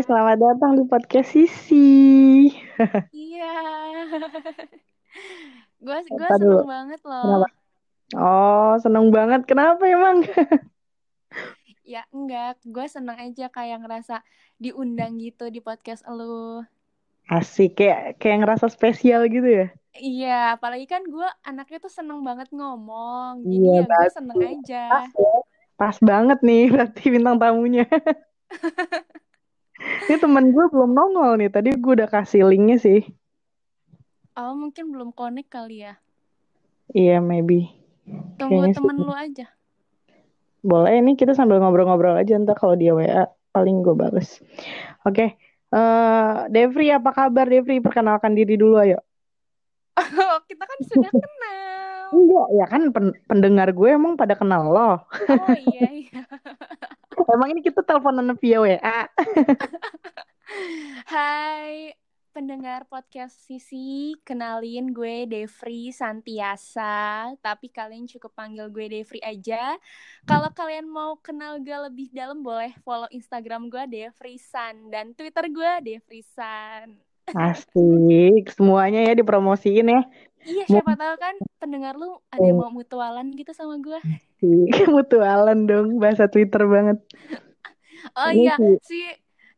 selamat datang di podcast Sisi. Iya. gue gue Apa dulu? seneng banget Kenapa? loh. Oh, seneng banget. Kenapa emang? Ya enggak, gue seneng aja kayak ngerasa diundang gitu di podcast lu. Asik, kayak kayak ngerasa spesial gitu ya. Iya, apalagi kan gue anaknya tuh seneng banget ngomong. Jadi Iya, ya gue seneng aja. Pas, ya. Pas banget nih berarti bintang tamunya. Ini temen gue belum nongol nih. Tadi gue udah kasih linknya sih. Oh, mungkin belum connect kali ya. Iya, maybe. Tunggu Kayaknya temen sih. lu aja. Boleh nih kita sambil ngobrol-ngobrol aja ntar kalau dia WA paling gue bales. Oke. Eh, Devri apa kabar Devri? Perkenalkan diri dulu ayo. Oh, kita kan sudah kenal. Enggak, ya kan pen- pendengar gue emang pada kenal lo. Oh iya iya. Emang ini kita teleponan via WA. Hai pendengar podcast Sisi, kenalin gue Devri Santiasa, tapi kalian cukup panggil gue Devri aja. Kalau kalian mau kenal gue lebih dalam boleh follow Instagram gue Devri San dan Twitter gue Devri San. Asik, semuanya ya dipromosiin ya. Iya, siapa tahu kan pendengar lu ada yang mau mutualan gitu sama gue. Mutualan dong, bahasa Twitter banget. Oh Ini iya, sih. si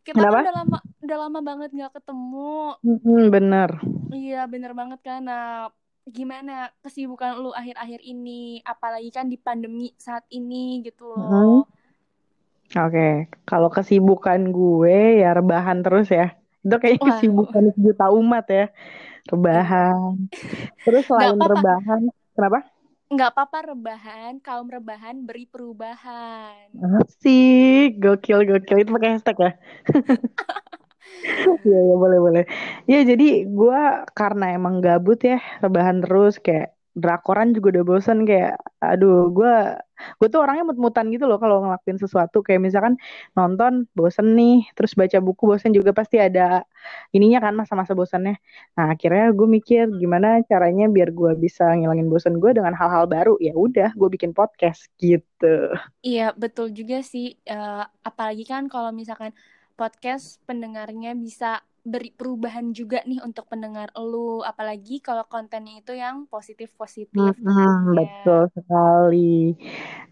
kita kan Kenapa? udah lama udah lama banget nggak ketemu. Hmm, bener. Iya bener banget kan Nah gimana kesibukan lu akhir-akhir ini Apalagi kan di pandemi saat ini gitu loh Oke, kalau kesibukan gue ya rebahan terus ya. Itu kayaknya kesibukan sejuta umat ya. Rebahan. Terus selain apa-apa rebahan, kenapa? Nggak apa-apa rebahan Kaum rebahan beri perubahan Asik, gokil gokil itu pakai hashtag ya. Iya, iya, boleh, boleh. Ya, jadi gue karena emang gabut ya, rebahan terus kayak drakoran juga udah bosen kayak aduh gue gue tuh orangnya mut-mutan gitu loh kalau ngelakuin sesuatu. Kayak misalkan nonton bosen nih terus baca buku bosen juga pasti ada ininya kan masa-masa bosannya nah akhirnya gue mikir gimana caranya biar gue bisa ngilangin bosen gue dengan hal-hal baru. Ya udah gue bikin podcast gitu. Iya betul juga sih. Eh, Apalagi kan kalau misalkan podcast pendengarnya bisa beri perubahan juga nih untuk pendengar lu Apalagi kalau kontennya itu yang positif-positif Hmm, tentunya betul sekali.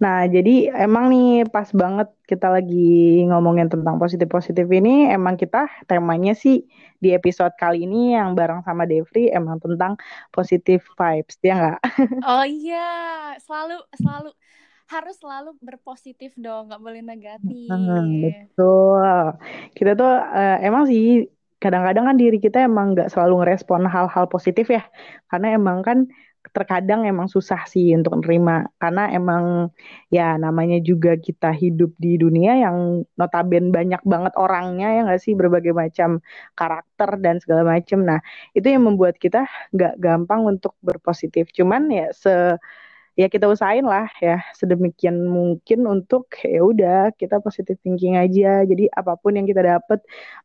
Nah, jadi emang nih pas banget kita lagi ngomongin tentang positif-positif ini, emang kita temanya sih di episode kali ini yang bareng sama Devri emang tentang positive vibes, ya nggak? Oh iya, selalu selalu harus selalu berpositif dong, nggak boleh Hmm, negatif. betul. Kita tuh eh, emang sih kadang-kadang kan diri kita emang nggak selalu ngerespon hal-hal positif ya, karena emang kan terkadang emang susah sih untuk nerima, karena emang ya namanya juga kita hidup di dunia yang notaben banyak banget orangnya ya nggak sih berbagai macam karakter dan segala macam. Nah itu yang membuat kita nggak gampang untuk berpositif. Cuman ya se ya kita usahain lah ya sedemikian mungkin untuk ya udah kita positive thinking aja. Jadi apa pun yang kita dapet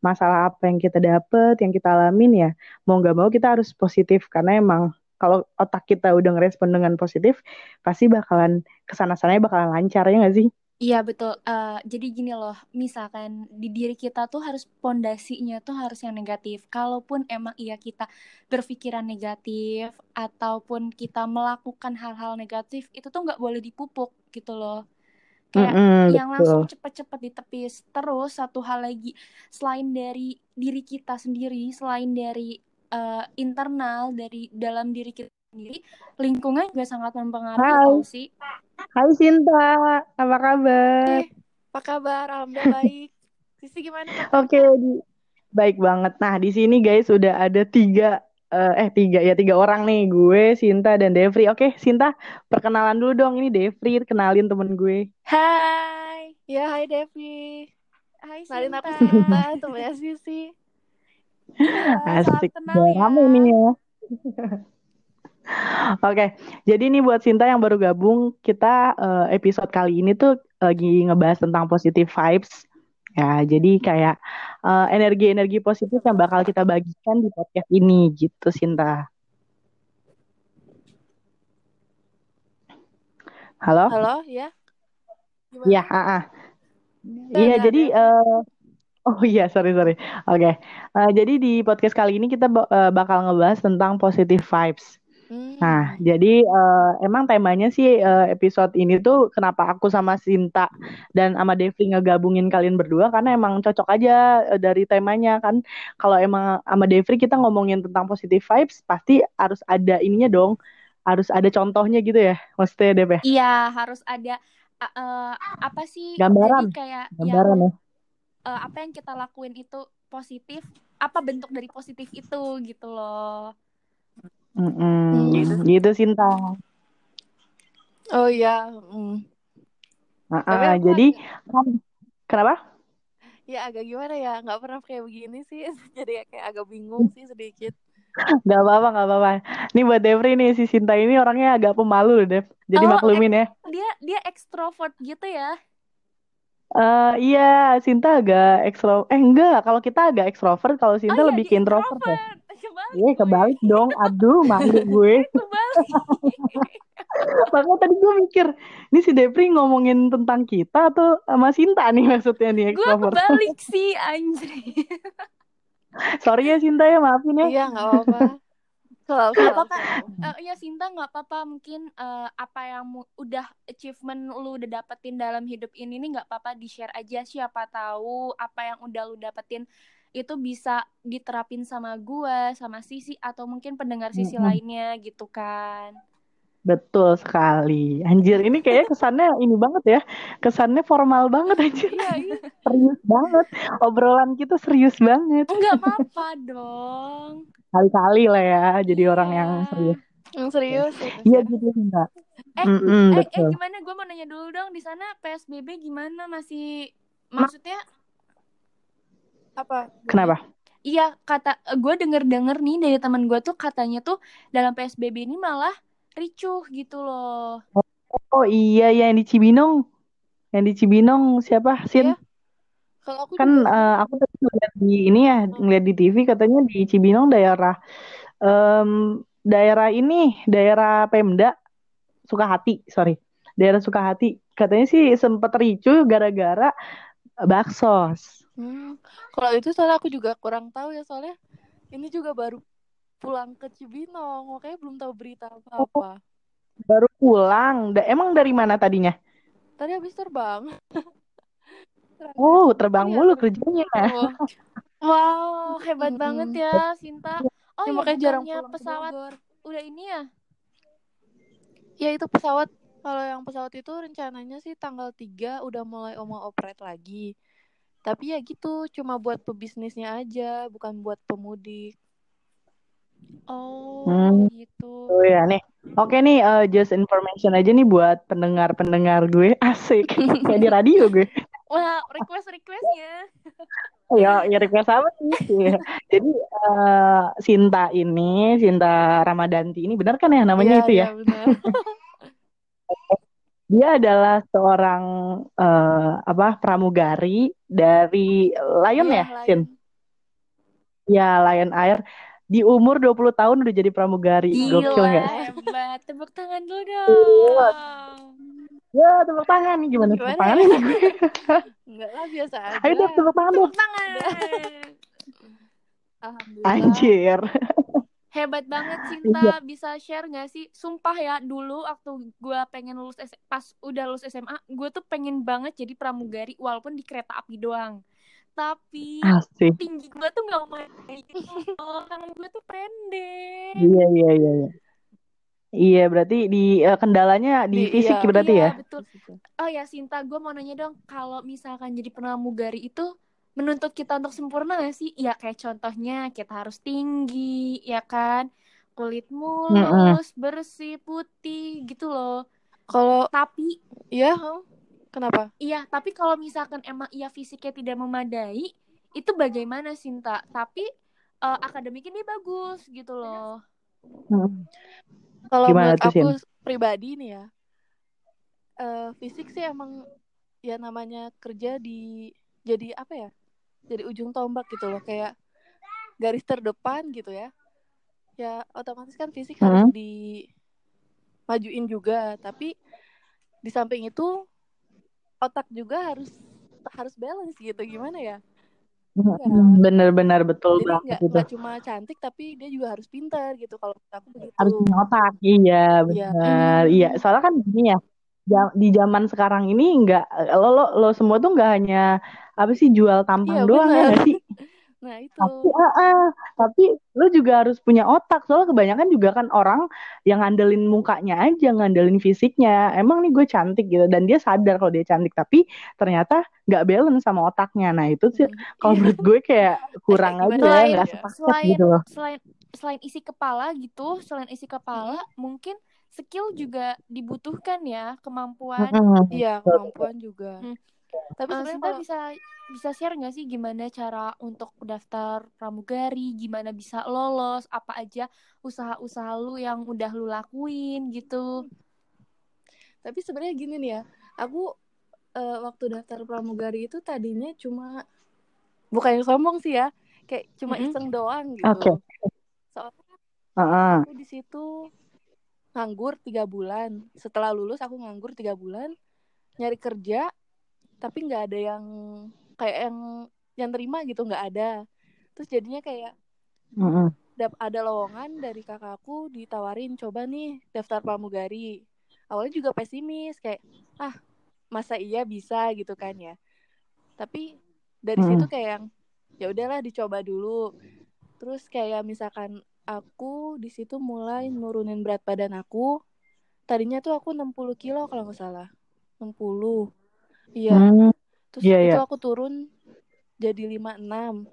masalah apa yang kita dapet yang kita alamin ya mau nggak mau kita harus positif. Karena emang kalau otak kita udah ngerespon dengan positif pasti bakalan ke sana sananya bakalan lancar ya nggak sih Iya betul. Eh, jadi gini loh, misalkan di diri kita tuh harus pondasinya tuh harus yang negatif. Kalaupun emang iya kita berpikiran negatif ataupun kita melakukan hal-hal negatif, itu tuh nggak boleh dipupuk gitu loh. Kayak Mm-mm, yang betul langsung cepet-cepet ditepis. Terus satu hal lagi, selain dari diri kita sendiri, selain dari eh, internal dari dalam diri kita sendiri, lingkungan juga sangat mempengaruhi sih. Hai Sinta apa kabar Eh, apa kabar? Alhamdulillah baik. Sisi gimana Oke, di- baik banget. Nah, di sini guys udah ada tiga, eh eh, tiga ya tiga orang nih, gue, Sinta dan Devri. Oke, Sinta, perkenalan dulu dong. Ini Devri, kenalin temen gue. Hai, Ya, hai Devi. hai Kenalin aku Sinta. Sinta, temennya Sisi. Salam Asik, kenal ya. nih ya. Oke, jadi nih buat Sinta yang baru gabung, kita eh, episode kali ini tuh lagi ngebahas tentang positive vibes. Ya, jadi kayak eh, energi-energi positif yang bakal kita bagikan di podcast ini gitu, Sinta. Halo? Halo, ya? Iya, Gimana? ah, ah. Udah, Iya, jadi eh, Oh iya, sorry sorry. Oke. Eh, jadi di podcast kali ini kita eh, bakal ngebahas tentang positive vibes. Hmm. Nah, jadi eh, emang temanya sih eh, episode ini tuh kenapa aku sama Sinta dan sama Devi ngegabungin kalian berdua karena emang cocok aja eh, dari temanya kan. Kalau emang sama Devi kita ngomongin tentang positive vibes, pasti harus ada ininya dong. Harus ada contohnya gitu ya, maksudnya Dev ya? Iya, harus ada uh, uh, apa sih? Gambaran. Jadi kayak Gambaran yang ya. uh, apa yang kita lakuin itu positif, apa bentuk dari positif itu gitu loh. Mm-mm. gitu. Gitu Sinta. Oh iya. hmm. Ah, Tapi aku jadi kan kenapa? ya agak gimana ya, nggak pernah kayak begini sih, jadi kayak agak bingung sih sedikit. Gak apa-apa, gak apa-apa. Ini buat Devri nih, si Sinta ini orangnya agak pemalu loh, Dev. Jadi Oh, maklumin ya. Dia dia ekstrovert gitu ya. Eh iya, Sinta agak ekstro. Eh enggak, kalau kita agak ekstrovert, kalau Sinta oh iya, lebih dia ke introvert ya. Kebalik. Iya, kebalik dong. Aduh, malu gue. Kebalik. Makanya tadi gue mikir, ini si Devri ngomongin tentang kita atau sama Sinta nih maksudnya nih Gue kebalik sih anjir. Sorry ya Sinta ya, maafin ya. Iya, nggak apa-apa. Selalu, Gak selalu, apa-apa. selalu. Eh, ya Sinta nggak apa-apa mungkin eh, apa yang mu- udah achievement lu udah dapetin dalam hidup ini nih nggak apa-apa di share aja siapa tahu apa yang udah lu dapetin itu bisa diterapin sama gua sama Sisi atau mungkin pendengar Sisi Mm-mm. lainnya gitu kan. Betul sekali. Anjir, ini kayaknya kesannya ini banget ya. Kesannya formal banget anjir. Iya, iya. Serius banget. Obrolan kita serius banget. Nggak apa-apa dong. Kali-kali lah ya jadi orang Iya. yang serius. Yang serius itu Iya gitu Mbak. Eh, Mm-mm, eh, eh betul. gimana? Gue mau nanya dulu dong di sana PSBB gimana? Masih maksudnya Apa? Kenapa? Iya, kata gue denger-denger nih dari teman gue tuh katanya tuh dalam PSBB ini malah ricuh gitu loh. Oh iya ya yang di Cibinong. Yang di Cibinong siapa? Sin? Iya. Kalau aku Kan juga eh, aku tadi ngeliat di ini ya, ngeliat di TV katanya di Cibinong daerah em, daerah ini, daerah Pemda Sukahati, sorry. Daerah Sukahati. Katanya sih sempet ricuh gara-gara baksos. Hmm, kalau itu soalnya aku juga kurang tahu ya soalnya ini juga baru pulang ke Cibinong, makanya belum tahu berita apa-apa. Baru pulang. Da- emang dari mana tadinya? Tadi habis terbang. Ternyata- Oh, terbang Iya, mulu terbang. kerjanya. Oh, Wow, hebat Mm-mm. banget ya Sinta. Oh ya ya makanya jarang pulang pesawat udah ini ya? Ya itu pesawat, kalau yang pesawat itu rencananya sih tanggal 3 udah mulai mau operate lagi. Tapi ya gitu, cuma buat pebisnisnya aja, bukan buat pemudik. Oh, Hmm. gitu. Oh ya nih. Oke nih, eh, just information aja nih buat pendengar-pendengar gue. Asik. Kayak di radio gue. Wah, request-requestnya. Ya, ya request apa nih? Iya. Jadi eh, Sinta ini, Sinta Ramadanti ini benar kan ya namanya Iya, itu ya? iya, benar. Dia adalah seorang eh, apa pramugari dari Lion Iya, ya. Sin? Ya, Lion Air. Di umur 20 tahun udah jadi pramugari. Gokil Gila, nggak? hebat. Tepuk tangan dulu dong. Ya, tepuk tangan nih gimana tepuk Gimana tangan gue. Enggak lah, biasa aja. Ayo deh tepuk tangan. Tepuk tangan. Alhamdulillah. Anjir. Hebat banget Iya. Cinta bisa share gak sih? Sumpah ya dulu waktu gue pengen lulus S- pas udah lulus SMA, gue tuh pengen banget jadi pramugari walaupun di kereta api doang. Tapi Asik. tinggi gue tuh gak mau tangan gue tuh pendek. Iya, iya, iya, iya. Iya, berarti di eh, kendalanya di Di- fisik iya. berarti ya? Iya, betul. Oh ya Sinta, gue mau nanya dong, kalau misalkan jadi pramugari itu menuntut kita untuk sempurna gak sih? Ya kayak contohnya kita harus tinggi, ya kan? Kulit mulus, bersih, putih gitu loh. Kalau Tapi, iya, huh? kenapa? iya, tapi kalau misalkan emang iya fisiknya tidak memadai, itu bagaimana Sinta? Tapi eh, akademiknya dia bagus gitu loh. Hmm. Kalau menurut tuh, aku Sin? pribadi nih ya, eh, fisik sih emang ya namanya kerja di jadi apa ya? Jadi ujung tombak gitu loh, kayak garis terdepan gitu ya. Ya otomatis kan fisik harus Hmm. dimajuin juga, tapi di samping itu otak juga harus harus balance gitu. Gimana ya? Mm, Bener-bener betul Jadi banget nggak itu. nggak cuma cantik tapi dia juga harus pintar gitu. Kalau aku begitu. Harus punya otak, iya Iya. bener. Iya, soalnya kan gini ya, ja- di zaman sekarang ini nggak lo lo lo semua tuh nggak hanya apa sih jual tampang Iya doang ya benar. nggak sih? Nah itu. Tapi, ah, ah, tapi lu juga harus punya otak. Soalnya kebanyakan juga kan orang yang ngandelin mukanya aja, ngandelin fisiknya. Emang nih gue cantik gitu. Dan dia sadar kalau dia cantik. Tapi ternyata nggak balance sama otaknya. Nah itu sih Hmm, kalau iya. menurut gue kayak kurang aja, Selain nggak ya? sepaket selain gitu loh. selain selain isi kepala gitu, selain isi kepala mungkin skill juga dibutuhkan ya, kemampuan. Iya kemampuan juga. Hmm. Tapi Eh, sebenarnya kalau bisa bisa share nggak sih gimana cara untuk daftar pramugari, gimana bisa lolos, apa aja usaha-usaha lu yang udah lu lakuin gitu. tapi sebenarnya gini nih ya. Aku eh, waktu daftar pramugari itu tadinya cuma bukan yang sombong sih ya. Kayak cuma Mm-mm. iseng doang gitu. Oke. Soalnya Heeh. aku di situ nganggur tiga bulan. Setelah lulus aku nganggur tiga bulan nyari kerja, tapi nggak ada yang kayak yang yang terima gitu nggak ada. Terus jadinya kayak dap- ada lowongan dari kakakku ditawarin coba nih daftar pramugari. Awalnya juga pesimis kayak ah masa iya bisa gitu kan ya. Tapi dari Mm-mm. situ kayak yang ya udahlah dicoba dulu. Terus kayak misalkan aku di situ mulai nurunin berat badan aku. Tadinya tuh aku 60 kilo kalau nggak salah. 60. Iya. Hmm. Terus Iya, itu iya. aku turun jadi 56.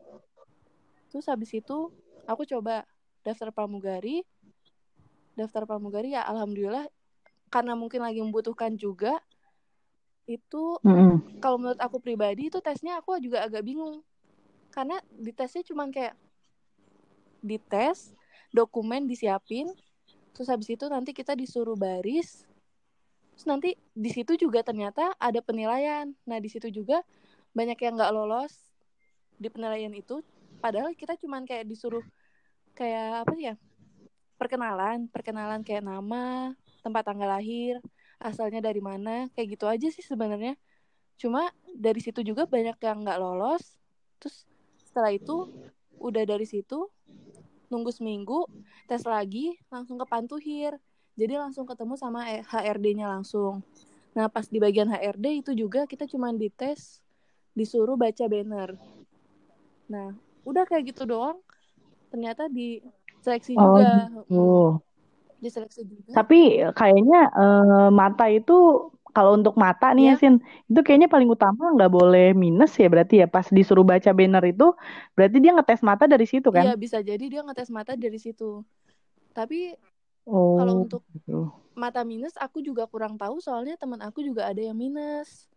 Terus habis itu aku coba daftar pramugari. Daftar pramugari ya alhamdulillah karena mungkin lagi membutuhkan juga itu Mm-mm. kalau menurut aku pribadi itu tesnya aku juga agak bingung. Karena di tesnya cuman kayak dites, dokumen disiapin, terus habis itu nanti kita disuruh baris. Terus nanti di situ juga ternyata ada penilaian. Nah, di situ juga banyak yang nggak lolos di penilaian itu. Padahal kita cuman kayak disuruh kayak apa ya? Perkenalan, perkenalan kayak nama, tempat tanggal lahir, asalnya dari mana, kayak gitu aja sih sebenarnya. Cuma dari situ juga banyak yang nggak lolos. Terus setelah itu udah dari situ nunggu seminggu tes lagi langsung ke Pantuhir. Jadi langsung ketemu sama eh, HRD-nya langsung. Nah, pas di bagian HRD itu juga kita cuma dites disuruh baca banner. Nah, udah kayak gitu doang. Ternyata di seleksi Oh juga. gitu. Diseleksi juga. Tapi kayaknya eh, mata itu kalau untuk mata nih ya Iya. Sin, itu kayaknya paling utama nggak boleh minus ya berarti ya pas disuruh baca banner itu berarti dia ngetes mata dari situ Iya, kan? bisa jadi dia ngetes mata dari situ. Tapi kalau Oh untuk gitu. mata minus aku juga kurang tahu soalnya teman aku juga ada yang minus.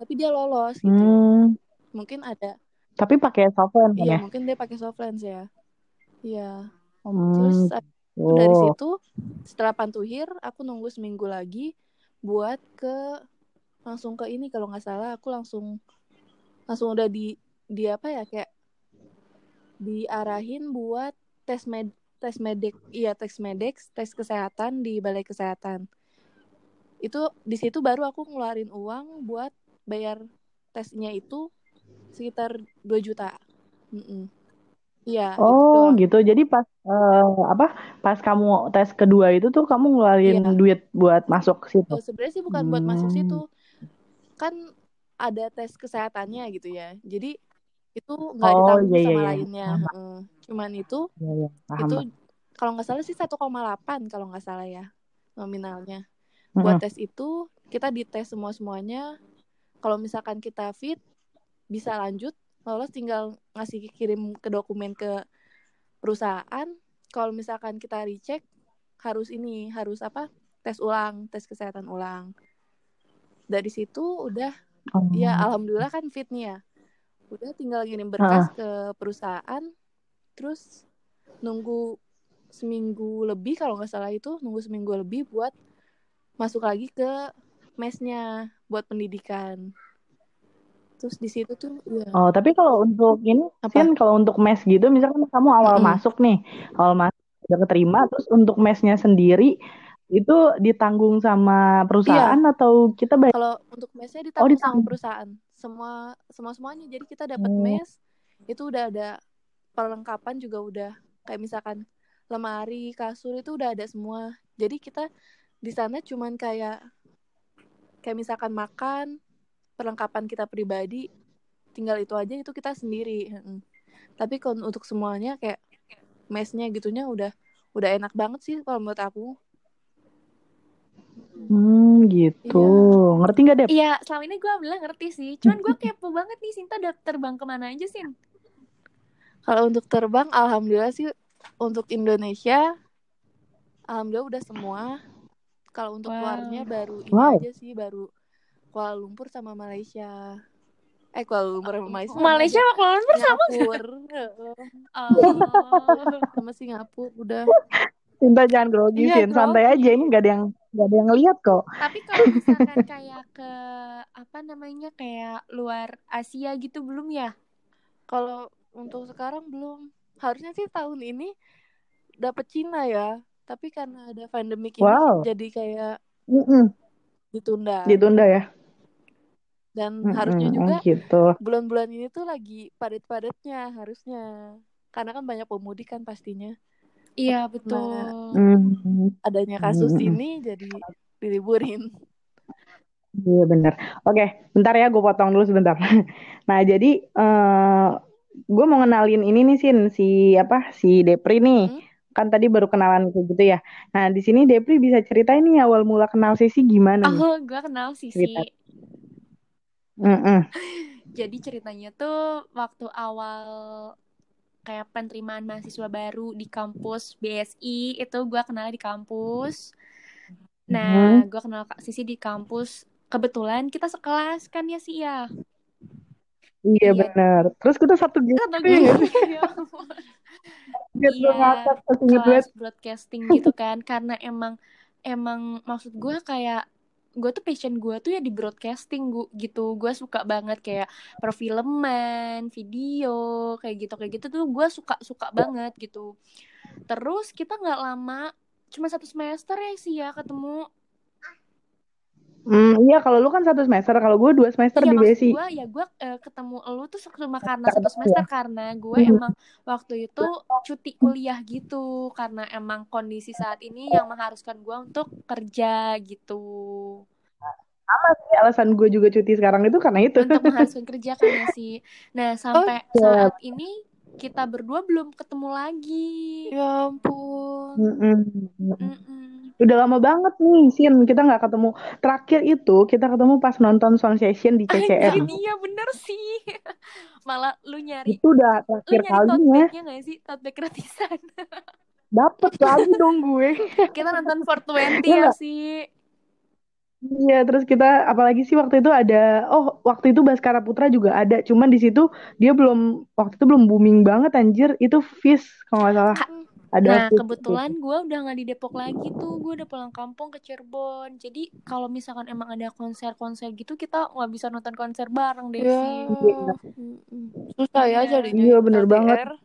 Tapi dia lolos gitu. Hmm, Mungkin ada. tapi pakai soft lens kan Iya, ya? mungkin dia pakai soft lens ya. Iya. Hmm, Terus itu dari oh. situ setelah pantuhir aku nunggu seminggu lagi buat ke langsung ke ini kalau nggak salah aku langsung langsung udah di di apa ya kayak diarahin buat tes med tes medik iya tes medik tes kesehatan di balai kesehatan itu di situ baru aku ngeluarin uang buat bayar tesnya itu sekitar 2 juta Mm-mm. Iya Oh doang gitu. Jadi pas eh, apa? Pas kamu tes kedua itu tuh kamu ngeluarin iya duit buat masuk situ. Eh, sebenarnya sih bukan buat masuk situ Hmm. kan ada tes kesehatannya gitu ya jadi itu nggak Oh ditanggung iya iya sama iya. lainnya Heeh. cuman itu Iya iya. Paham, itu kalau nggak salah sih 1,8 kalau nggak salah ya nominalnya buat tes itu kita dites semua semuanya kalau misalkan kita fit bisa lanjut lolos tinggal ngasih kirim ke dokumen ke perusahaan kalau misalkan kita recheck harus ini harus apa tes ulang tes kesehatan ulang. Dari situ udah ya Oh. alhamdulillah kan fit nih ya udah tinggal ngirim berkas ke perusahaan terus nunggu seminggu lebih kalau nggak salah itu nunggu seminggu lebih buat masuk lagi ke mesnya buat pendidikan terus di situ tuh ya Oh, tapi kalau untuk ini, apa Sin, kalau untuk mes gitu, misalkan kamu awal Mm-mm. masuk nih, awal masuk udah keterima, terus untuk mesnya sendiri itu ditanggung sama iya. perusahaan atau kita bayar? kalau untuk mesnya Oh, ditanggung sama ditanggung. perusahaan. Semua semua semuanya. Jadi kita dapat Oh, mes itu udah ada perlengkapan juga udah. Kayak misalkan lemari kasur itu udah ada semua. Jadi kita di sana cuman kayak kayak misalkan makan perlengkapan kita pribadi tinggal itu aja itu kita sendiri tapi kalau untuk semuanya kayak mesnya gitunya udah udah enak banget sih kalau menurut aku Hmm, gitu. Iya. Ngerti gak, Dep? Iya, selama ini gue bilang ngerti sih. Cuman gue kepo banget nih, Sinta udah terbang ke mana aja, Sin? Kalau untuk terbang, alhamdulillah sih untuk Indonesia, alhamdulillah udah semua. Kalau untuk wow. luarnya baru ini wow. aja sih, baru Kuala Lumpur sama Malaysia. Eh Kuala Lumpur sama Malaysia. Malaysia sama Kuala Lumpur sama. Singapura. oh. sama Singapura udah. Cinta jangan grogi, iya, santai aja. Ini gak ada yang gak ada yang lihat kok. Tapi kalau misalkan kayak ke apa namanya kayak luar Asia gitu belum ya? Kalau untuk sekarang belum. Harusnya sih tahun ini dapat Cina ya. Tapi karena ada pandemik ini wow. jadi kayak mm -mm. ditunda. Ditunda ya. Dan mm -mm. harusnya juga gitu. bulan-bulan ini tuh lagi padat-padatnya harusnya. Karena kan banyak pemudik kan pastinya. Iya betul. Nah, adanya kasus hmm. ini jadi diliburin. Iya benar. Oke, bentar ya gue potong dulu sebentar. Nah jadi uh, eh, gue mau kenalin ini nih sin si apa si Depri nih. Hmm? Kan tadi baru kenalan kayak gitu ya. Nah di sini Depri bisa ceritain nih awal mula kenal Sisi gimana? Oh, gue kenal Sisi. Mm -mm. Jadi ceritanya tuh waktu awal kayak penerimaan mahasiswa baru di kampus BSI itu gue kenal di kampus. Nah hmm. gue kenal kak Sisi di kampus. Kebetulan kita sekelas kan ya sih ya? Iya, iya. benar terus kita satu gitu satu ya iya. Kelas broadcasting gitu kan. Karena emang emang maksud gue kayak gue tuh passion gue tuh ya di broadcasting gua, gitu. Gue suka banget kayak perfilman video kayak gitu kayak gitu tuh gue suka suka banget gitu. Terus kita nggak lama cuma satu semester ya sih ya ketemu Hmm, iya kalau lu kan satu semester, kalau gue dua semester iya, di BSI. gue ya gue uh, ketemu lu tuh cuma karena satu semester karena gue hmm. emang waktu itu cuti kuliah gitu karena emang kondisi saat ini yang mengharuskan gue untuk kerja gitu. Sama sih alasan gue juga cuti sekarang itu karena itu. Untuk mengharuskan kerja kan ya sih. Nah sampai oh, saat ini kita berdua belum ketemu lagi. Ya ampun. Mm -mm. Mm -mm udah lama banget nih Sin. Kita nggak ketemu. Terakhir itu kita ketemu pas nonton sound session di CCM iya bener sih. Malah lu nyari itu udah terakhir lu nyari kalinya. tote nggak sih? Tote bag gratisan. Dapet lagi dong gue. Kita nonton 420 ya sih. Iya, terus kita apalagi sih waktu itu ada oh waktu itu Baskara Putra juga ada, cuman di situ dia belum waktu itu belum booming banget anjir, itu Fish kalau nggak salah. Ka ada nah kebetulan gue udah nggak di Depok lagi tuh. Gue udah pulang kampung ke Cirebon. Jadi kalau misalkan emang ada konser-konser gitu kita nggak bisa nonton konser bareng deh ya. Iya. susah ya jadi iya bener banget.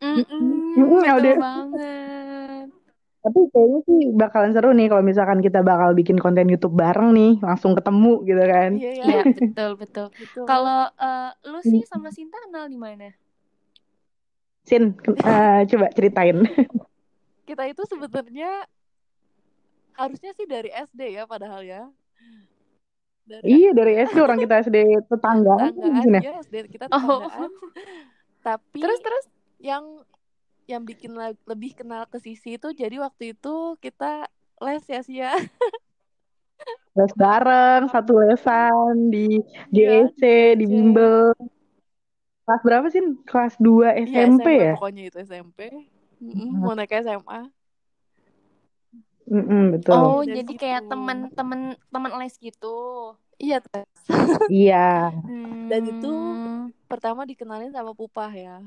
Mm -mm, ya bener banget. Tapi kayaknya sih bakalan seru nih kalau misalkan kita bakal bikin konten YouTube bareng nih langsung ketemu gitu kan. Iya, iya. ya, betul betul, betul. kalau uh, lu sih sama Sinta kenal di mana Sin, uh, coba ceritain. Kita itu sebenarnya harusnya sih dari SD ya padahal ya. Dari iya dari SD orang kita SD tetanggaan. Tetanggaan ya SD kita tetanggaan. Oh. Tapi terus terus yang yang bikin lebih kenal ke sisi itu jadi waktu itu kita les ya sih ya. Les bareng satu lesan di GEC ya, di bimbel Kelas berapa sih? Kelas 2 SMP ya? SMP ya? Pokoknya itu SMP. Mm -mm, mau naik SMA. Mm -mm, betul. Oh, jadi gitu. kayak temen-temen temen les gitu. Iya, tes. iya. Hmm. Dan itu pertama dikenalin sama Pupah ya.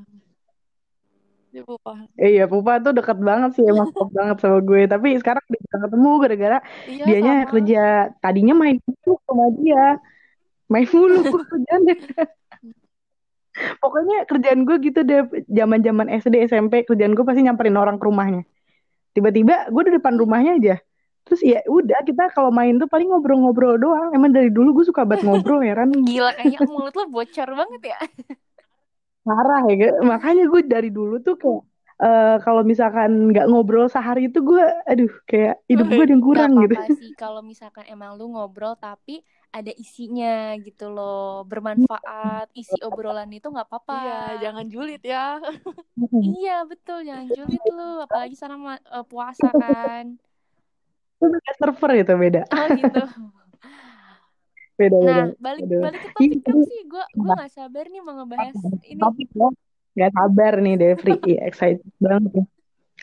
Dia Pupah. Eh, iya, Pupah tuh deket banget sih emang deket banget sama gue. Tapi sekarang bisa ketemu gara-gara iya, dianya sama. kerja tadinya main mulu sama dia. Main mulu kerjanya. Pokoknya kerjaan gue gitu deh, zaman zaman SD SMP kerjaan gue pasti nyamperin orang ke rumahnya. Tiba-tiba gue di depan rumahnya aja. Terus ya udah kita kalau main tuh paling ngobrol-ngobrol doang. Emang dari dulu gue suka banget ngobrol ya kan. Gila kayaknya mulut lo bocor banget ya. parah ya makanya gue dari dulu tuh kayak eh, kalau misalkan nggak ngobrol sehari itu gue aduh kayak hidup gue ada yang kurang gitu apa-apa sih kalau misalkan emang lu ngobrol tapi ada isinya gitu loh bermanfaat. Isi obrolan itu nggak apa-apa. Iya, jangan julid ya. iya betul jangan julid lu apalagi sana ma- eh, puasa kan. Itu beda server itu beda. Oh gitu. Beda beda. nah balik Aduh. balik ke topik dong sih. Gue gue nggak sabar nih mau ngebahas ini. Topik ya nggak sabar nih Devri. Excited banget.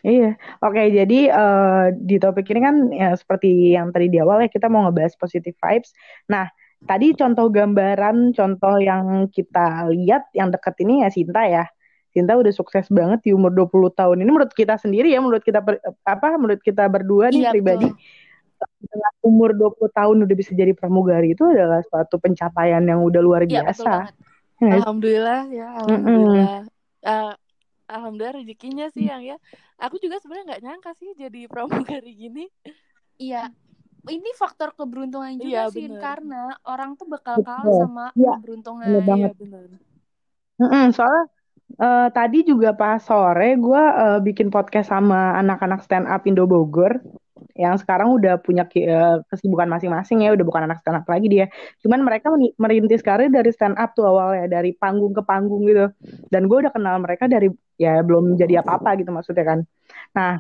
Iya, oke. Jadi eh, di topik ini kan ya seperti yang tadi di awal ya kita mau ngebahas positive vibes. Nah, tadi contoh gambaran, contoh yang kita lihat yang deket ini ya Sinta ya. Sinta udah sukses banget di umur 20 tahun. Ini menurut kita sendiri ya, menurut kita per- apa? Menurut kita berdua nih iya pribadi dengan umur 20 tahun udah bisa jadi pramugari itu adalah suatu pencapaian yang udah luar iya betul biasa. banget Ya? Alhamdulillah ya, Mm-mm. alhamdulillah. Alhamdulillah rezekinya sih yang ya. Aku juga sebenarnya nggak nyangka sih jadi pramugari gini. iya ini faktor keberuntungan juga Iya, sih bener. karena orang tuh bakal kalah Betul. sama Iya, keberuntungan bener banget. Iya benar. Mm-mm, soalnya eh, tadi juga pas sore gue bikin podcast sama anak-anak stand up Indo Bogor yang sekarang udah punya eh, kesibukan masing-masing ya, udah bukan anak stand up lagi dia. Cuman mereka merintis karir dari stand up tuh awalnya dari panggung ke panggung gitu. Dan gue udah kenal mereka dari ya belum jadi apa-apa gitu maksudnya kan. Nah,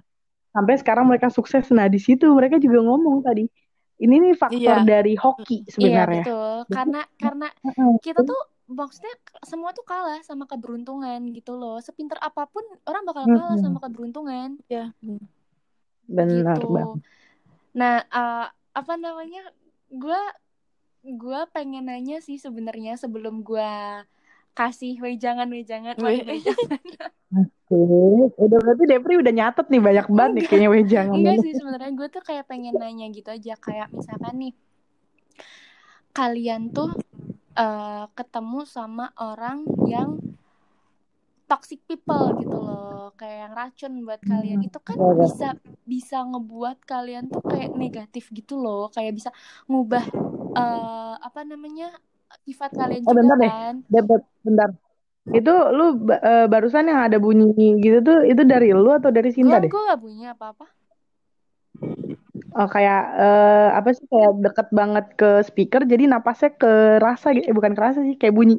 sampai sekarang mereka sukses. Nah, di situ mereka juga ngomong tadi. Ini nih faktor Iya. dari hoki Iya sebenarnya. betul karena karena kita tuh maksudnya semua tuh kalah sama keberuntungan gitu loh sepinter apa pun orang bakal kalah sama keberuntungan Ya. bener. Benar gitu. banget. nah eh, apa namanya gue gue pengen nanya sih sebenarnya sebelum gue kasih wejangan wejangan wejangan. Oke, udah berarti Depri udah nyatet nih banyak banget nih kayaknya wejangan enggak sih sebenarnya gue tuh kayak pengen nanya gitu aja. Kayak misalkan nih kalian tuh eh, ketemu sama orang yang toxic people gitu loh kayak yang racun buat kalian itu kan Iya, iya. bisa bisa ngebuat kalian tuh kayak negatif gitu loh kayak bisa ngubah eh, apa namanya sifat kalian Oh, juga bentar deh. kan Bentar, bentar. Itu lu eh, barusan yang ada bunyi gitu tuh itu dari lu atau dari Sinta deh? gue gak punya apa-apa Oh kayak eh, apa sih kayak deket banget ke speaker jadi napasnya kerasa gitu. Eh, bukan kerasa sih kayak bunyi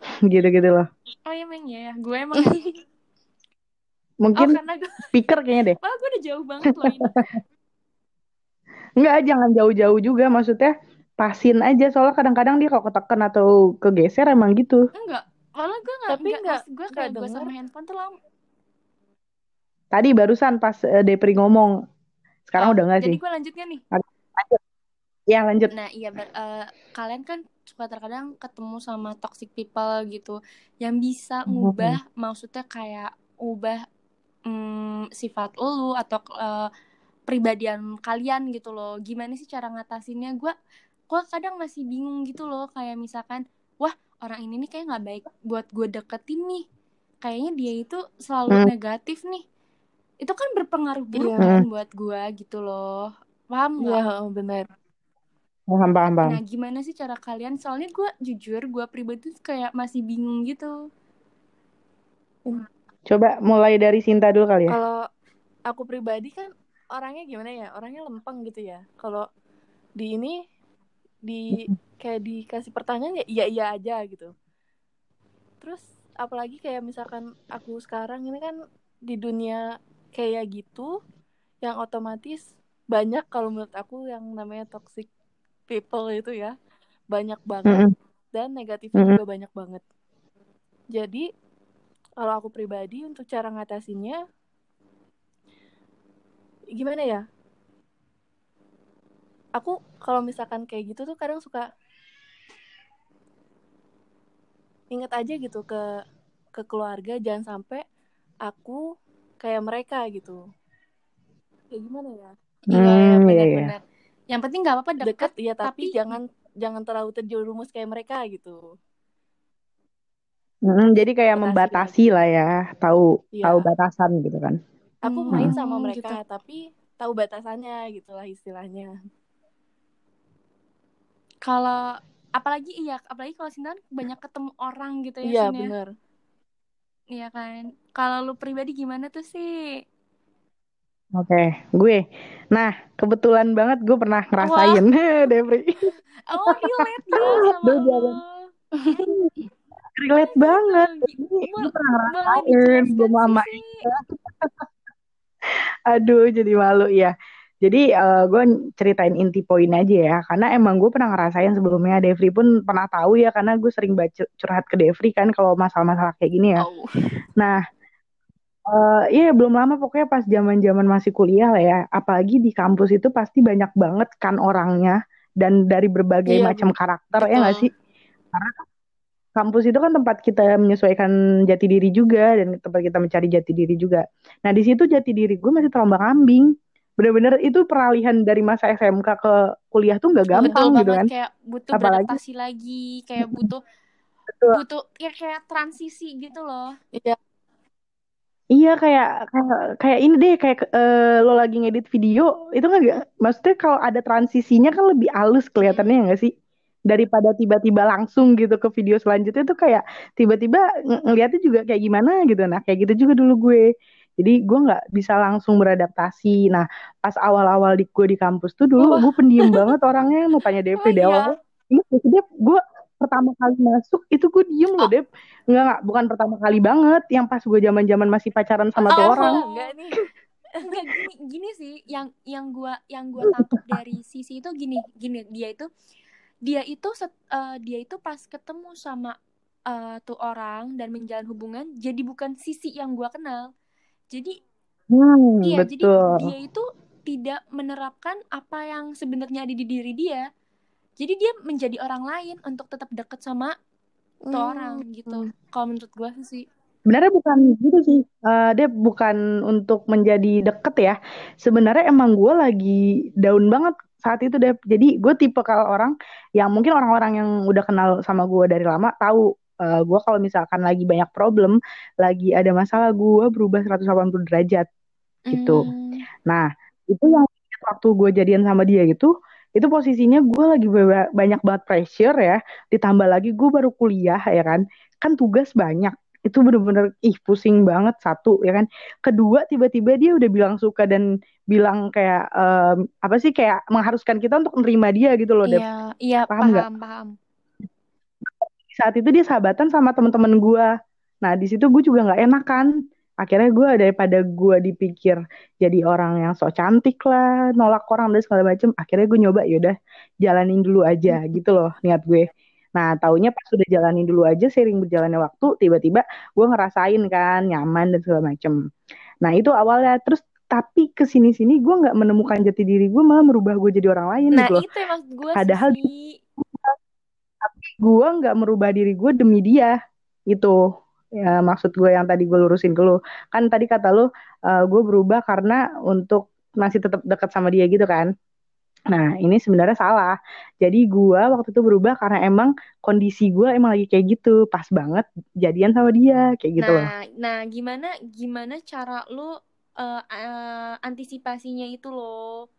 gitu-gitu loh. oh iya emang ya gue emang oh Mungkin karena gue speaker kayaknya deh. malah gue udah jauh banget loh ini Enggak, jangan jauh-jauh juga maksudnya pasin aja soalnya kadang-kadang dia kalau ketekan atau kegeser emang gitu. enggak malah gue nggak Tapi nggak nggak- maksud gue nggak kayak gue sama handphone tuh lama Tadi barusan pas eh, Depri ngomong. Sekarang Oh, udah enggak jadi sih? gue lanjutnya nih Ya lanjut. Nah, iya ber- eh, kalian kan suka terkadang ketemu sama toxic people gitu yang bisa Hmm. ngubah maksudnya kayak ubah mm, sifat lu atau eh, pribadian kalian gitu loh. Gimana sih cara ngatasinnya? Gua gua kadang masih bingung gitu loh kayak misalkan wah, orang ini nih kayak nggak baik buat gue deketin nih. Kayaknya dia itu selalu Hmm. negatif nih. Itu kan berpengaruh buruk Iya. kan buat gua gitu loh. Paham nggak? Iya, oh, benar. Paham, paham, paham. Nah, gimana sih cara kalian? Soalnya gue jujur, gue pribadi tuh kayak masih bingung gitu. Coba mulai dari Sinta dulu kali ya. Kalau aku pribadi kan orangnya gimana ya? Orangnya lempeng gitu ya. Kalau di ini di kayak dikasih pertanyaan ya iya iya aja gitu. Terus apalagi kayak misalkan aku sekarang ini kan di dunia kayak gitu yang otomatis banyak kalau menurut aku yang namanya toxic people itu ya banyak banget Mm-mm. dan negatifnya Mm-mm. juga banyak banget. Jadi kalau aku pribadi untuk cara ngatasinnya gimana ya? Aku kalau misalkan kayak gitu tuh kadang suka inget aja gitu ke ke keluarga jangan sampai aku kayak mereka gitu. Kayak gimana ya? Iya, Hmm, iya, iya. benar-benar. Yang penting nggak apa-apa deket. Deket ya tapi, tapi- jangan jangan terlalu terjerumus kayak mereka gitu. Mm, jadi kayak Batasi membatasi lah ya, tahu Iya. tahu batasan gitu kan. Aku Hmm, main sama gitu. mereka tapi tahu batasannya gitulah istilahnya. Kalau apalagi iya, apalagi kalau Sinta kan banyak ketemu orang gitu ya, Iya ya. bener. Iya kan. Kalau lu pribadi gimana tuh sih? Oke, gue. Nah, kebetulan banget gue pernah ngerasain, Debri. Oh, relate ya sama Duh, lu. jangan. Relate banget. Ini gue pernah ngerasain, gue mama. Aduh, jadi malu ya. Jadi uh, gue ceritain inti poin aja ya, karena emang gue pernah ngerasain sebelumnya. Devri pun pernah tahu ya, karena gue sering baca curhat ke Devri kan kalau masalah-masalah kayak gini ya. Oh. Nah, Uh, iya belum lama pokoknya pas zaman zaman masih kuliah lah ya. Apalagi di kampus itu pasti banyak banget kan orangnya dan dari berbagai iya, macam karakter betul. ya nggak sih? Karena kampus itu kan tempat kita menyesuaikan jati diri juga dan tempat kita mencari jati diri juga. Nah di situ jati diri gue masih terombang ambing. Bener-bener itu peralihan dari masa SMK ke kuliah tuh nggak gampang Betul gitu kan. Kayak butuh Apalagi, beradaptasi lagi, kayak butuh Betul. butuh ya kayak transisi gitu loh. Iya Iya kayak kayak kayak ini deh kayak uh, lo lagi ngedit video itu kan gak, maksudnya kalau ada transisinya kan lebih halus kelihatannya ya nggak sih? Daripada tiba-tiba langsung gitu ke video selanjutnya tuh kayak tiba-tiba ng ngeliatnya juga kayak gimana gitu. Nah kayak gitu juga dulu gue. Jadi gue nggak bisa langsung beradaptasi. Nah pas awal-awal di gue di kampus tuh dulu oh. gue pendiam banget orangnya. Mau tanya Devi oh, di awal iya gue pertama kali masuk itu gue diem loh, oh. Dep. Enggak, enggak, bukan pertama kali banget. Yang pas gue zaman-zaman masih pacaran sama oh, tuh orang. Enggak nih. Enggak gini, gini sih, yang yang gue yang gua tangkap dari sisi itu gini, gini dia itu dia itu set, uh, dia itu pas ketemu sama uh, tuh orang dan menjalin hubungan jadi bukan sisi yang gue kenal. Jadi hmm, iya, betul. jadi dia itu tidak menerapkan apa yang sebenarnya ada di diri dia jadi dia menjadi orang lain untuk tetap deket sama hmm. tuh orang gitu. kalau menurut gue sih. Sebenarnya bukan gitu sih. Uh, dia bukan untuk menjadi deket ya. Sebenarnya emang gue lagi down banget saat itu deh jadi gue tipe kalau orang yang mungkin orang-orang yang udah kenal sama gue dari lama tahu uh, gue kalau misalkan lagi banyak problem lagi ada masalah gue berubah 180 derajat gitu. Mm. nah itu yang waktu gue jadian sama dia gitu itu posisinya gue lagi banyak banget pressure ya. Ditambah lagi gue baru kuliah ya kan. Kan tugas banyak. Itu bener-bener ih pusing banget satu ya kan. Kedua tiba-tiba dia udah bilang suka dan bilang kayak um, apa sih kayak mengharuskan kita untuk menerima dia gitu loh iya iya paham paham, paham. Saat itu dia sahabatan sama teman-teman gue nah di situ gue juga nggak enak kan akhirnya gue daripada gue dipikir jadi orang yang sok cantik lah nolak orang dan segala macem akhirnya gue nyoba yaudah jalanin dulu aja hmm. gitu loh niat gue nah taunya pas sudah jalanin dulu aja sering berjalannya waktu tiba-tiba gue ngerasain kan nyaman dan segala macem nah itu awalnya terus tapi ke sini sini gue nggak menemukan jati diri gue malah merubah gue jadi orang lain nah, gitu loh itu emang gue padahal sih. tapi gue nggak merubah diri gue demi dia itu ya maksud gue yang tadi gue lurusin ke lu. Kan tadi kata lu uh, gue berubah karena untuk masih tetap dekat sama dia gitu kan. Nah ini sebenarnya salah. Jadi gue waktu itu berubah karena emang kondisi gue emang lagi kayak gitu. Pas banget jadian sama dia kayak gitu nah, loh. Nah gimana gimana cara lu uh, uh, antisipasinya itu loh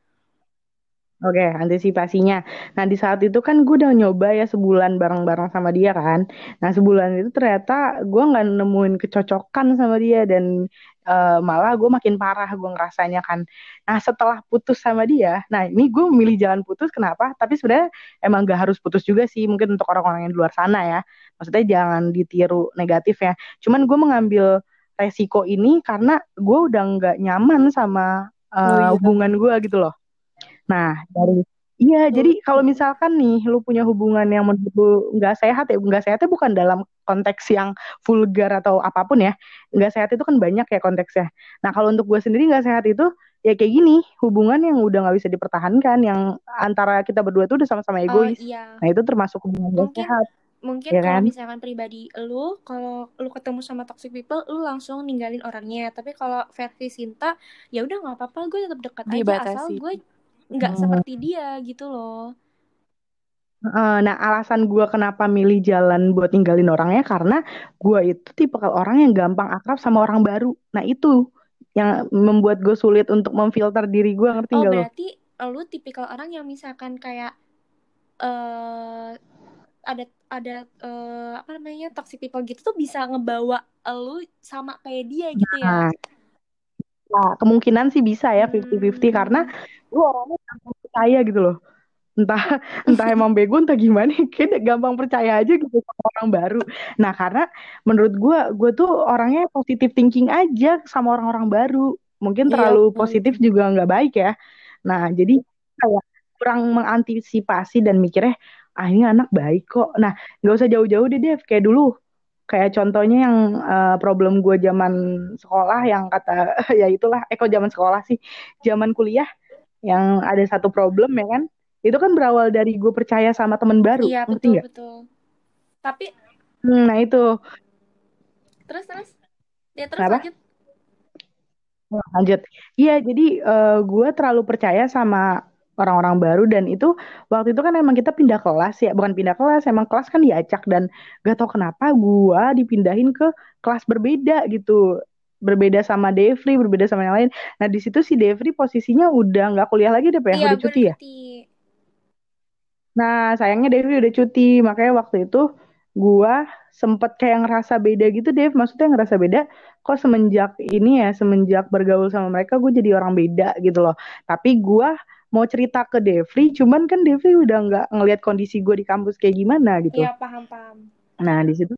Oke, antisipasinya. Nah, di saat itu kan gue udah nyoba ya sebulan bareng-bareng sama dia kan. Nah, sebulan itu ternyata gue nggak nemuin kecocokan sama dia dan uh, malah gue makin parah gue ngerasanya kan. Nah, setelah putus sama dia, nah ini gue milih jalan putus kenapa? Tapi sebenarnya emang gak harus putus juga sih, mungkin untuk orang-orang yang di luar sana ya. Maksudnya jangan ditiru negatif ya. Cuman gue mengambil resiko ini karena gue udah nggak nyaman sama uh, oh, iya. hubungan gue gitu loh Nah, dari Iya, hmm. jadi kalau misalkan nih lu punya hubungan yang menurut lu nggak sehat ya, nggak sehatnya bukan dalam konteks yang vulgar atau apa pun ya. Nggak sehat itu kan banyak ya konteksnya. Nah, kalau untuk gue sendiri nggak sehat itu ya kayak gini, hubungan yang udah nggak bisa dipertahankan, yang antara kita berdua tuh udah sama-sama oh, egois. Oh, iya. Nah, itu termasuk hubungan yang sehat. Mungkin ya kalau kan? misalkan pribadi lu, kalau lu ketemu sama toxic people, lu langsung ninggalin orangnya. Tapi kalau versi Sinta, ya udah nggak apa-apa, gue tetap dekat aja asal gue nggak hmm. seperti dia gitu loh nah, alasan gue kenapa milih jalan buat ninggalin orangnya karena gue itu tipe orang yang gampang akrab sama orang baru. Nah, itu yang membuat gue sulit untuk memfilter diri gue, ngerti oh, gak berarti lo? lu tipikal orang yang misalkan kayak uh, ada ada uh, apa namanya toxic people gitu tuh bisa ngebawa lu sama kayak dia gitu ya. Nah, nah kemungkinan sih bisa ya 50-50 hmm. karena gue orangnya percaya gitu loh. Entah entah emang bego entah gimana kayak gampang percaya aja gitu sama orang baru. Nah, karena menurut gue gue tuh orangnya positive thinking aja sama orang-orang baru. Mungkin iya, terlalu iya, positif juga nggak baik ya. Nah, jadi kayak kurang mengantisipasi dan mikirnya ah ini anak baik kok. Nah, nggak usah jauh-jauh deh Dev, kayak dulu. Kayak contohnya yang uh, problem gue zaman sekolah yang kata ya itulah, eh kok zaman sekolah sih, zaman kuliah yang ada satu problem ya kan. Itu kan berawal dari gue percaya sama temen baru, iya, betul, gak? betul. Tapi hmm, nah itu. Terus terus. Ya terus Kenapa? lanjut. Lanjut. Iya, jadi uh, gue terlalu percaya sama orang-orang baru dan itu waktu itu kan emang kita pindah kelas ya bukan pindah kelas emang kelas kan diacak dan gak tau kenapa gua dipindahin ke kelas berbeda gitu berbeda sama Devri berbeda sama yang lain. Nah di situ si Devri posisinya udah nggak kuliah lagi deh ya iya, udah cuti ya? nah sayangnya Devri udah cuti. Makanya waktu itu gua sempet kayak ngerasa beda gitu Dev. Maksudnya ngerasa beda kok semenjak ini ya semenjak bergaul sama mereka gue jadi orang beda gitu loh. Tapi gua mau cerita ke Devri, cuman kan Devri udah nggak ngelihat kondisi gue di kampus kayak gimana gitu. Iya paham paham. Nah di situ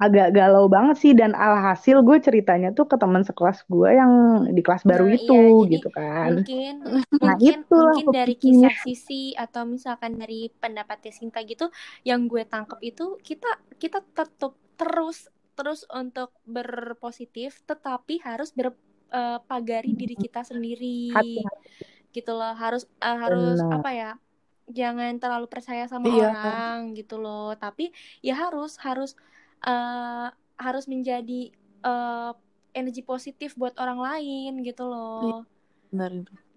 agak galau banget sih dan alhasil gue ceritanya tuh ke teman sekelas gue yang di kelas baru nah, itu iya, gitu kan. Mungkin nah, mungkin itu mungkin dari kisah sisi atau misalkan dari pendapatnya Sinta gitu yang gue tangkap itu kita kita tetap terus terus untuk berpositif tetapi harus berpagari uh, diri kita sendiri. Hati -hati gitu loh harus uh, harus Benar. apa ya jangan terlalu percaya sama iya. orang gitu loh tapi ya harus harus uh, harus menjadi uh, energi positif buat orang lain gitu loh. Iya, benar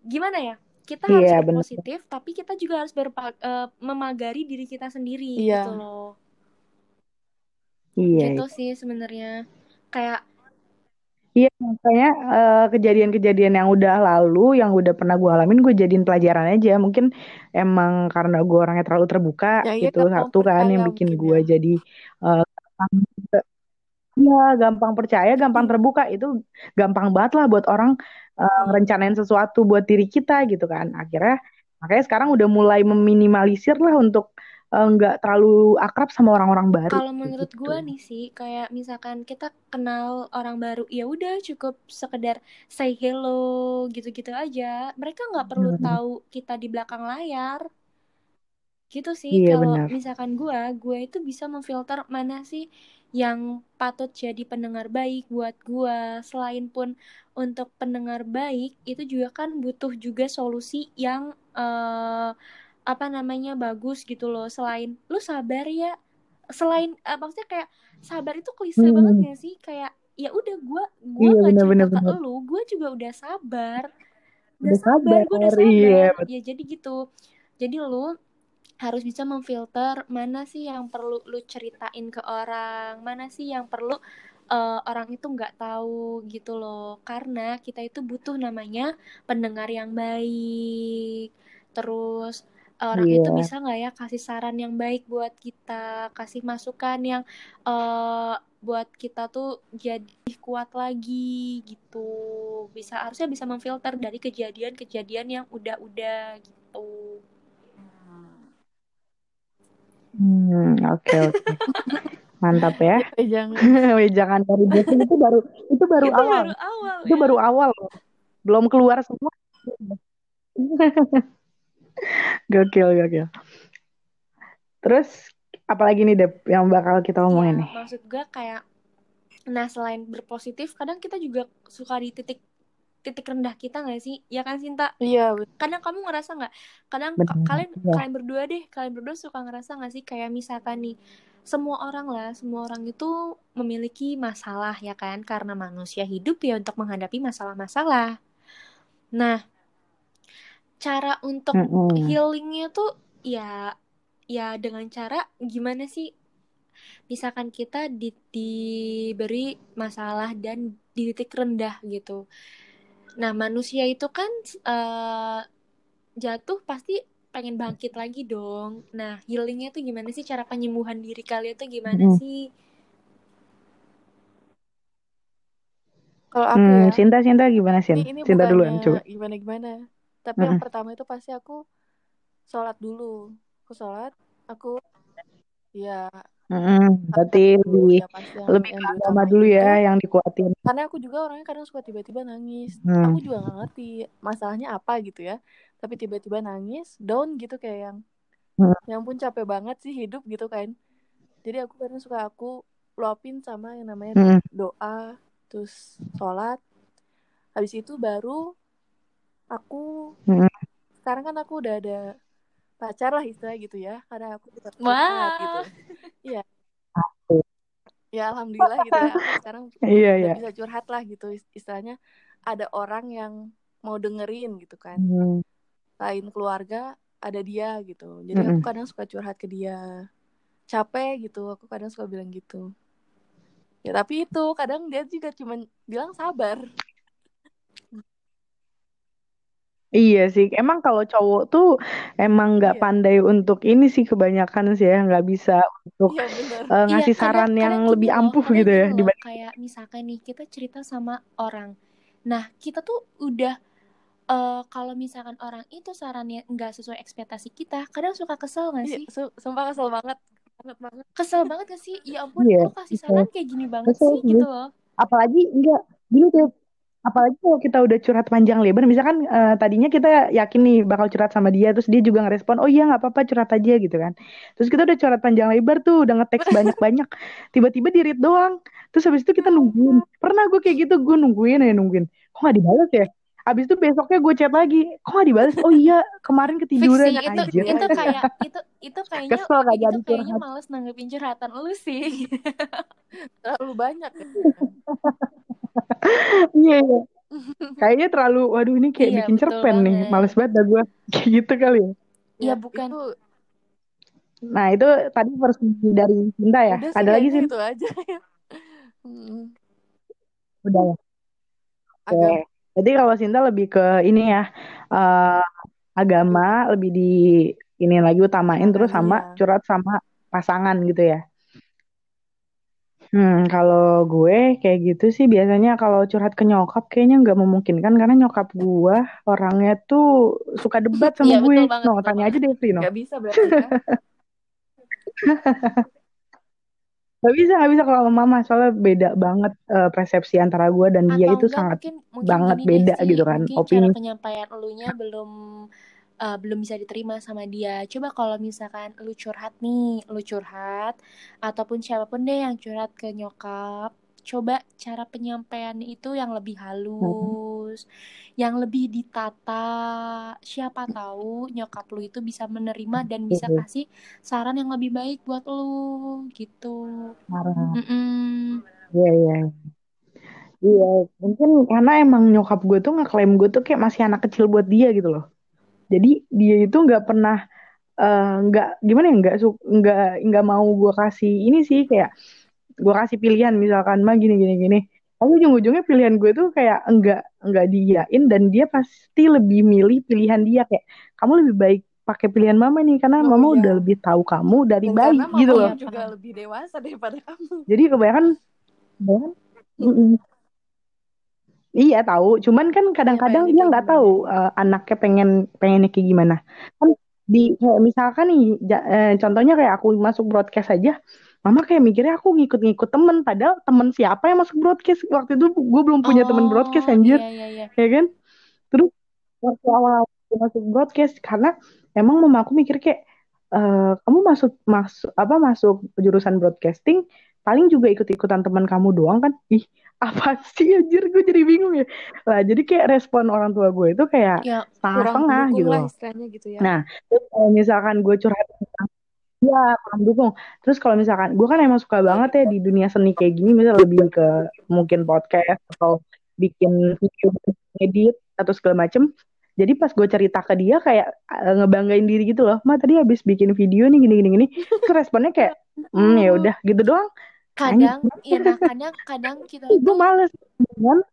gimana ya? Kita harus iya, positif tapi kita juga harus berpa uh, memagari diri kita sendiri iya. gitu loh. Iya gitu sih sebenarnya. Kayak Iya, makanya uh, kejadian-kejadian yang udah lalu, yang udah pernah gue alamin, gue jadiin pelajaran aja. Mungkin emang karena gue orangnya terlalu terbuka, ya, gitu satu kan yang bikin gue ya. jadi uh, Iya, gampang percaya, gampang terbuka itu gampang banget lah buat orang uh, rencanain sesuatu buat diri kita gitu kan. Akhirnya makanya sekarang udah mulai meminimalisir lah untuk Eh, nggak uh, terlalu akrab sama orang-orang baru. Kalau menurut gitu. gue nih sih, kayak misalkan kita kenal orang baru, ya udah cukup sekedar say hello gitu-gitu aja. Mereka nggak perlu hmm. tahu kita di belakang layar. Gitu sih. Iya, Kalau misalkan gue, gue itu bisa memfilter mana sih yang patut jadi pendengar baik buat gue. Selain pun untuk pendengar baik, itu juga kan butuh juga solusi yang uh, apa namanya bagus gitu loh. Selain lu sabar ya. Selain uh, maksudnya kayak sabar itu klise hmm. banget gak sih? Kayak ya udah gue gue iya, gak cerita bener, ke lu gue juga udah sabar. Udah, udah sabar, gue udah sabar. iya, ya jadi gitu. Jadi lu harus bisa memfilter mana sih yang perlu lu ceritain ke orang mana sih yang perlu uh, orang itu nggak tahu gitu loh. Karena kita itu butuh namanya pendengar yang baik. Terus orang yeah. itu bisa nggak ya kasih saran yang baik buat kita kasih masukan yang uh, buat kita tuh jadi kuat lagi gitu. Bisa harusnya bisa memfilter dari kejadian-kejadian yang udah-udah gitu hmm oke okay, oke. Okay. mantap ya. Jangan jangan dari biasa itu baru itu baru itu awal. baru awal itu ya? baru awal. Belum keluar semua. Gokil gokil. Terus apalagi nih Dep yang bakal kita omongin ya, nih? maksud gue kayak nah selain berpositif kadang kita juga suka di titik titik rendah kita nggak sih? Ya kan Sinta? Iya kadang kamu ngerasa nggak? Kadang Betul, kalian ya. kalian berdua deh kalian berdua suka ngerasa nggak sih? Kayak misalkan nih semua orang lah semua orang itu memiliki masalah ya kan? Karena manusia hidup ya untuk menghadapi masalah-masalah. Nah cara untuk mm -hmm. healingnya tuh ya ya dengan cara gimana sih? Misalkan kita di, diberi masalah dan di titik rendah gitu nah manusia itu kan uh, jatuh pasti pengen bangkit lagi dong. Nah, healingnya tuh gimana sih? Cara penyembuhan diri kalian tuh gimana Hmm. sih? Kalau aku Hmm, ya, Cinta, Cinta gimana, Sin? ini ini Cinta duluan, bukannya coba. gimana-gimana. Tapi yang Mm-mm. pertama itu pasti aku sholat dulu. Aku sholat, aku ya Mm-mm. Berarti lebih ya lebih yang ke agama diutamain dulu itu ya yang dikuatin. karena aku juga orangnya kadang suka tiba-tiba nangis. Hmm. Aku juga nggak ngerti masalahnya apa gitu ya. Tapi tiba-tiba nangis, down gitu kayak yang Hmm. yang pun capek banget sih hidup gitu kan. Jadi aku kadang suka aku luapin sama yang namanya Mm-mm. doa, terus sholat. Habis itu baru aku Mm-mm. sekarang kan aku udah ada pacar lah istilah gitu ya karena aku juga curhat Wah. gitu iya ya alhamdulillah gitu ya aku sekarang Iya, udah iya. bisa curhat lah gitu ist- istilahnya ada orang yang mau dengerin gitu kan Hmm. lain keluarga ada dia gitu jadi aku Mm-mm. kadang suka curhat ke dia capek gitu aku kadang suka bilang gitu ya tapi itu kadang dia juga cuma bilang sabar Iya sih, emang kalau cowok tuh emang nggak Iya. pandai untuk ini sih kebanyakan sih ya, nggak bisa untuk iya bener eh, Iya, ngasih kadang, saran yang kadang gini lebih loh, ampuh kadang gitu ya gini loh, dibanding kayak misalkan nih kita cerita sama orang. Nah, kita tuh udah eh, kalau misalkan orang itu sarannya nggak sesuai ekspektasi kita, kadang suka kesel nggak iya sih? su- sumpah kesel banget banget banget Kesel banget gak sih? Ya ampun, Iya, lu kasih betul. saran kayak gini banget Betul sih sih. gitu loh. Apalagi enggak gini deh. Apalagi kalau kita udah curhat panjang lebar, misalkan eh, tadinya kita yakin nih bakal curhat sama dia, terus dia juga ngerespon, oh iya nggak apa-apa curhat aja gitu kan. Terus kita udah curhat panjang lebar tuh, udah ngeteks banyak-banyak, tiba-tiba di read doang. Terus habis itu kita nungguin. Pernah gue kayak gitu, gue nungguin ya nungguin. Kok nggak dibalas ya? Habis itu besoknya gue chat lagi, kok nggak dibalas? Oh iya, kemarin ketiduran sih, itu anjir. itu kayak itu itu kayaknya Kesel gak itu jadi kayaknya curhat. males nanggepin curhatan lu sih. terlalu banyak ya. Iya, iya. Kayaknya terlalu, waduh ini kayak Iya, bikin cerpen nih. banget. Males banget dah gue. Kayak gitu kali ya. Iya, ya bukan. itu Nah, itu tadi versi dari Cinta ya. udah sih Ada lagi sih? itu aja ya Udah ya. Oke. agama Jadi kalau Cinta lebih ke ini ya, eh, agama lebih di ini lagi utamain terus utamain sama iya curhat sama pasangan gitu ya. Hmm, kalau gue kayak gitu sih biasanya kalau curhat ke nyokap kayaknya nggak memungkinkan karena nyokap gue orangnya tuh suka debat sama Iya, gue. betul banget, No, betul tanya aja banget. Devri, no. nggak bisa berarti ya Gak bisa, gak bisa kalau mama soalnya beda banget eh, persepsi antara gue dan dia Atau itu enggak sangat mungkin mungkin banget beda sih, gitu kan mungkin cara opini. penyampaian elunya belum eh, belum bisa diterima sama dia. Coba kalau misalkan lu curhat nih, lu curhat ataupun siapa pun deh yang curhat ke nyokap, coba cara penyampaiannya itu yang lebih Hmm. halus, yang lebih ditata. Siapa tahu nyokap lu itu bisa menerima dan bisa Gitu. kasih saran yang lebih baik buat lu gitu. Iya, iya. Iya, mungkin karena emang nyokap gue tuh ngeklaim gue tuh kayak masih anak kecil buat dia gitu loh. Jadi dia itu nggak pernah eh, nggak gimana ya nggak nggak nggak mau gue kasih ini sih kayak gue kasih pilihan misalkan mah gini gini gini. Tapi ujung-ujungnya pilihan gue tuh kayak enggak enggak diiyain dan dia pasti lebih milih pilihan dia kayak kamu lebih baik pakai pilihan mama nih karena oh mama udah iya lebih tahu kamu dari dan bayi karena gitu loh. Juga lebih dewasa daripada kamu Jadi kebanyakan kebanyakan mm-mm. Iya tahu, cuman kan iya kadang-kadang dia kayak nggak tahu eh, anaknya pengen pengennya kayak gimana. Kan di kayak misalkan nih, ja- eh, contohnya kayak aku masuk broadcast aja, mama kayak mikirnya aku ngikut-ngikut temen, padahal temen siapa yang masuk broadcast? Waktu itu gue belum punya temen broadcast Oh, anjir, iya iya. Iya. ya kan? Terus waktu awal masuk broadcast karena emang mama aku mikir kayak eh, kamu masuk masuk apa masuk jurusan broadcasting paling juga ikut-ikutan teman kamu doang kan? Ih apa sih anjir? Gue jadi bingung ya. Lah jadi kayak respon orang tua gue itu kayak Ya, setengah-setengah mendukung gitu lah gitu ya. Nah terus kalau misalkan gue curhat tentang ya kurang dukung. Terus kalau misalkan gue kan emang suka banget ya di dunia seni kayak gini misal lebih ke mungkin podcast atau bikin video edit atau segala macem. Jadi pas gue cerita ke dia kayak eh, ngebanggain diri gitu loh ma tadi habis bikin video nih gini gini gini. Terus responnya kayak hmm ya udah gitu doang. Kadang ya nah kadang kadang kita gue males dengan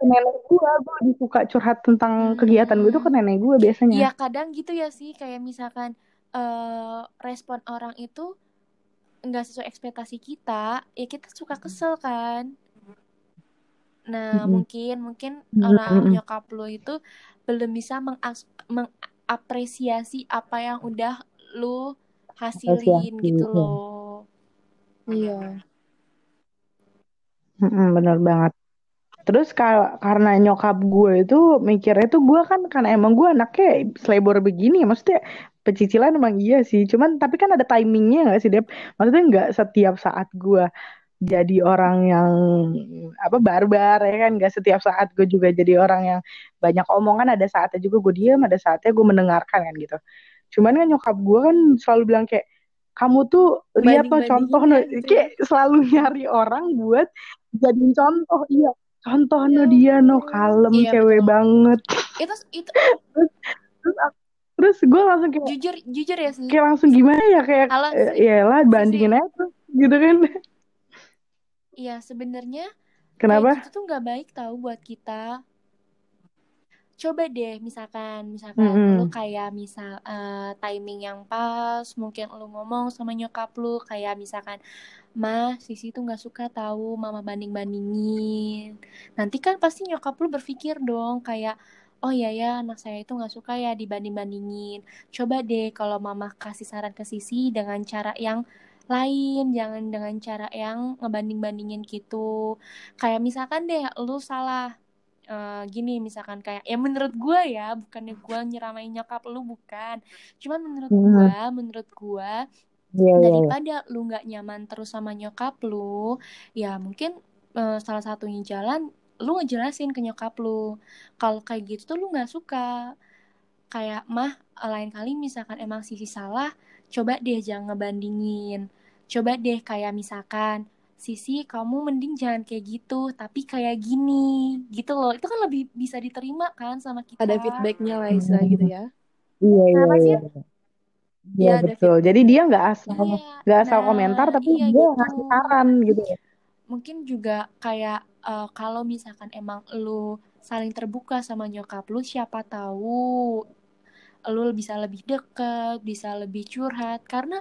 nenek gue gue lebih suka curhat tentang kegiatan gue tuh ke Hmm. nenek gue biasanya. Iya kadang gitu ya sih kayak misalkan eh respon orang itu nggak sesuai ekspektasi kita, ya kita suka kesel kan. Nah Mm-mm. mungkin mungkin Mm-mm, orang nyokap lo itu belum bisa mengapresiasi apa yang udah lu hasilin Apresiasi, gitu iya. loh. Iya. Mm-mm, bener banget terus kal- karena nyokap gue itu mikirnya tuh gue kan karena emang gue anaknya selebor begini maksudnya pecicilan emang iya sih cuman tapi kan ada timingnya nggak sih Dep? Maksudnya nggak setiap saat gue jadi orang yang apa barbar ya kan? Nggak setiap saat gue juga jadi orang yang banyak omongan ada saatnya juga gue diam ada saatnya gue mendengarkan kan gitu. Cuman kan nyokap gue kan selalu bilang kayak kamu tuh lihat no Banding-bandingin contoh no ya gitu ya. kayak selalu nyari orang buat jadiin contoh iya. Contoh no Ya dia no kalem Iya cewek betul. banget. Itu itu terus terus, aku- terus gue langsung kayak jujur jujur ya sih. kayak langsung gimana ya kayak eh, ya lah bandingin aja tuh gitu kan Iya sebenarnya kenapa gitu tuh nggak baik tahu buat kita. Coba deh misalkan misalkan lu Mm-mm. kayak misal eh, timing yang pas, mungkin lu ngomong sama nyokap lu kayak misalkan Mah, Sisi tuh nggak suka tahu mama banding-bandingin. Nanti kan pasti nyokap lu berpikir dong kayak Oh iya ya, anak saya itu nggak suka ya dibanding-bandingin. Coba deh kalau mama kasih saran ke Sisi dengan cara yang lain, jangan dengan cara yang ngebanding-bandingin gitu. Kayak misalkan deh, lu salah eh, gini misalkan kayak ya menurut gue ya bukannya gue nyeramain nyokap lu bukan cuman menurut Mm. gue menurut gue Iya iya iya. daripada lu nggak nyaman terus sama nyokap lu ya mungkin eh, salah satunya jalan lu ngejelasin ke nyokap lu. Kalau kayak gitu tuh lu nggak suka. Kayak mah lain kali misalkan emang sisi salah coba deh jangan ngebandingin. Coba deh kayak misalkan sisi kamu mending jangan kayak gitu tapi kayak gini gitu loh. Itu kan lebih bisa diterima kan sama kita. Ada feedbacknya lah istilah gitu ya. Iya iya iya. Iya Iya betul. Jadi dia nggak asal iya. nggak asal nah komentar tapi iya dia gitu. ngasih saran gitu. mungkin juga kayak eh, kalau misalkan emang lu saling terbuka sama nyokap lu siapa tahu lu bisa lebih deket bisa lebih curhat karena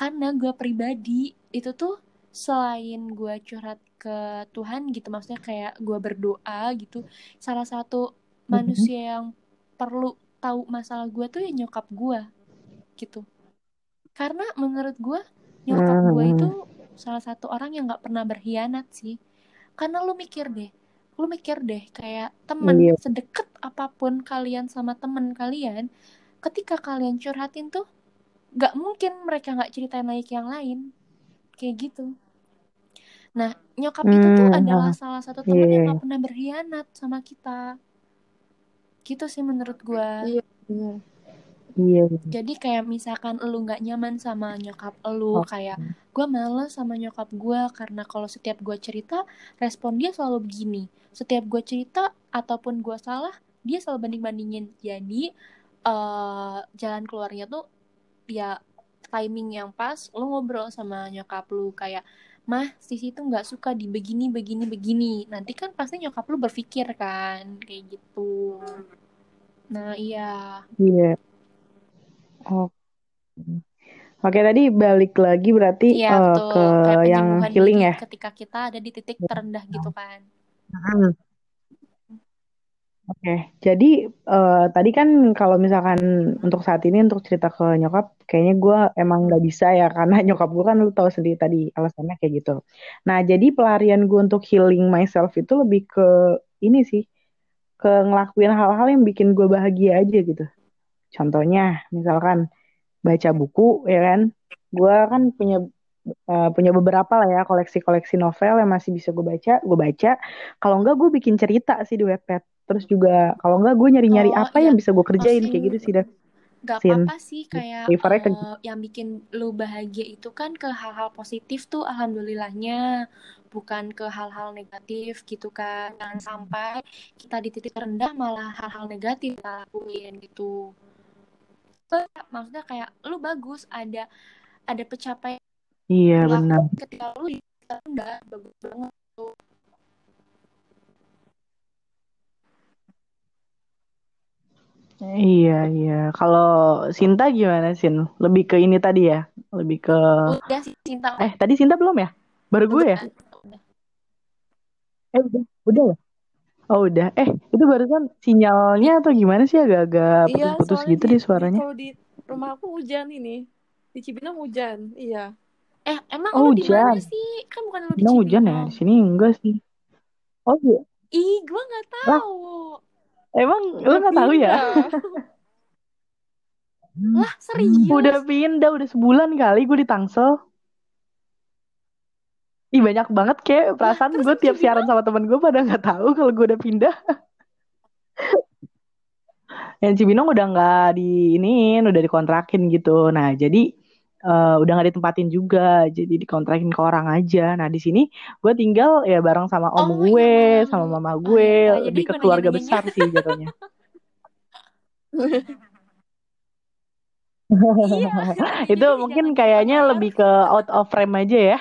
karena gue pribadi itu tuh selain gue curhat ke Tuhan gitu maksudnya kayak gue berdoa gitu salah satu Mhm. manusia yang perlu tahu masalah gue tuh ya nyokap gue gitu karena menurut gue nyokap gue itu Hmm. salah satu orang yang nggak pernah berkhianat sih karena lu mikir deh lu mikir deh kayak temen Iya. sedekat apa pun kalian sama temen kalian ketika kalian curhatin tuh nggak mungkin mereka nggak ceritain lagi ke yang lain kayak gitu nah nyokap itu tuh Hmm. adalah ah, salah satu Iya temen iya. yang iya. nggak pernah berkhianat sama kita gitu sih menurut gue Iya benar. Iya. jadi kayak misalkan lu nggak nyaman sama nyokap lu Oh. kayak gue males sama nyokap gue karena kalau setiap gue cerita respon dia selalu begini setiap gue cerita ataupun gue salah dia selalu banding bandingin jadi eh jalan keluarnya tuh ya timing yang pas lu ngobrol sama nyokap lu kayak mah sisi tuh nggak suka di begini begini begini nanti kan pasti nyokap lu berpikir kan kayak gitu nah iya Iya. Oh. Oke tadi balik lagi berarti eh, betul, ke kayak yang healing ya. ketika kita ada di titik terendah gitu kan. Hmm. Oke, jadi eh, tadi kan kalau misalkan untuk saat ini untuk cerita ke nyokap, kayaknya gue emang nggak bisa ya karena nyokap gue kan lu tahu sendiri tadi alasannya kayak gitu. Nah, jadi pelarian gue untuk healing myself itu lebih ke ini sih, ke ngelakuin hal-hal yang bikin gue bahagia aja gitu. Contohnya, misalkan baca buku, ya kan? Gue kan punya eh, punya beberapa lah ya koleksi-koleksi novel yang masih bisa gue baca, gue baca. Kalau enggak gue bikin cerita sih di Wattpad. Terus juga kalau enggak gue nyari-nyari Oh apa iya, yang bisa gue kerjain maksud kayak gitu sih, Dev. gak apa-apa sih kayak eh, yang bikin lu bahagia itu kan ke hal-hal positif tuh alhamdulillahnya, bukan ke hal-hal negatif gitu kan. Jangan sampai kita di titik rendah malah hal-hal negatif kita lakuin gitu maksudnya kayak lu bagus ada ada pencapaian iya benar ketika lu udah bagus banget tuh Iya iya. Kalau Sinta gimana Sin? Lebih ke ini tadi ya? Lebih ke Udah Sinta. Eh, tadi Sinta belum ya? Baru gue ya? Udah. Eh, udah. Udah? Ya? Oh, udah. Eh, itu barusan sinyalnya atau gimana sih? Agak-agak Iya, putus-putus soalnya gitu di, deh suaranya. kalau di rumah aku hujan ini. Di Cibinong hujan. Iya. Eh, emang Oh, lu di mana sih? Kan bukan lu di Cibinong hujan ya? Di sini enggak sih. Oh, iya. Ih, gua nggak Lah, tahu. emang lu Udah nggak tahu ya? Lah, serius? Udah pindah, udah sebulan kali gue di Tangsel. Ih banyak banget kayak perasaan gue tiap siaran sama temen gue pada nggak tahu kalau gue udah pindah. Yang Cibinong udah nggak di ini, udah dikontrakin gitu. Nah jadi eh, udah nggak ditempatin juga, jadi dikontrakin ke orang aja. Nah di sini gue tinggal ya bareng sama om Oh, gue, yang sama mama oh gue, ya, jadi lebih ke keluarga besar sih jatuhnya. Iya, Itu mungkin kayaknya lebih ke out of frame aja ya.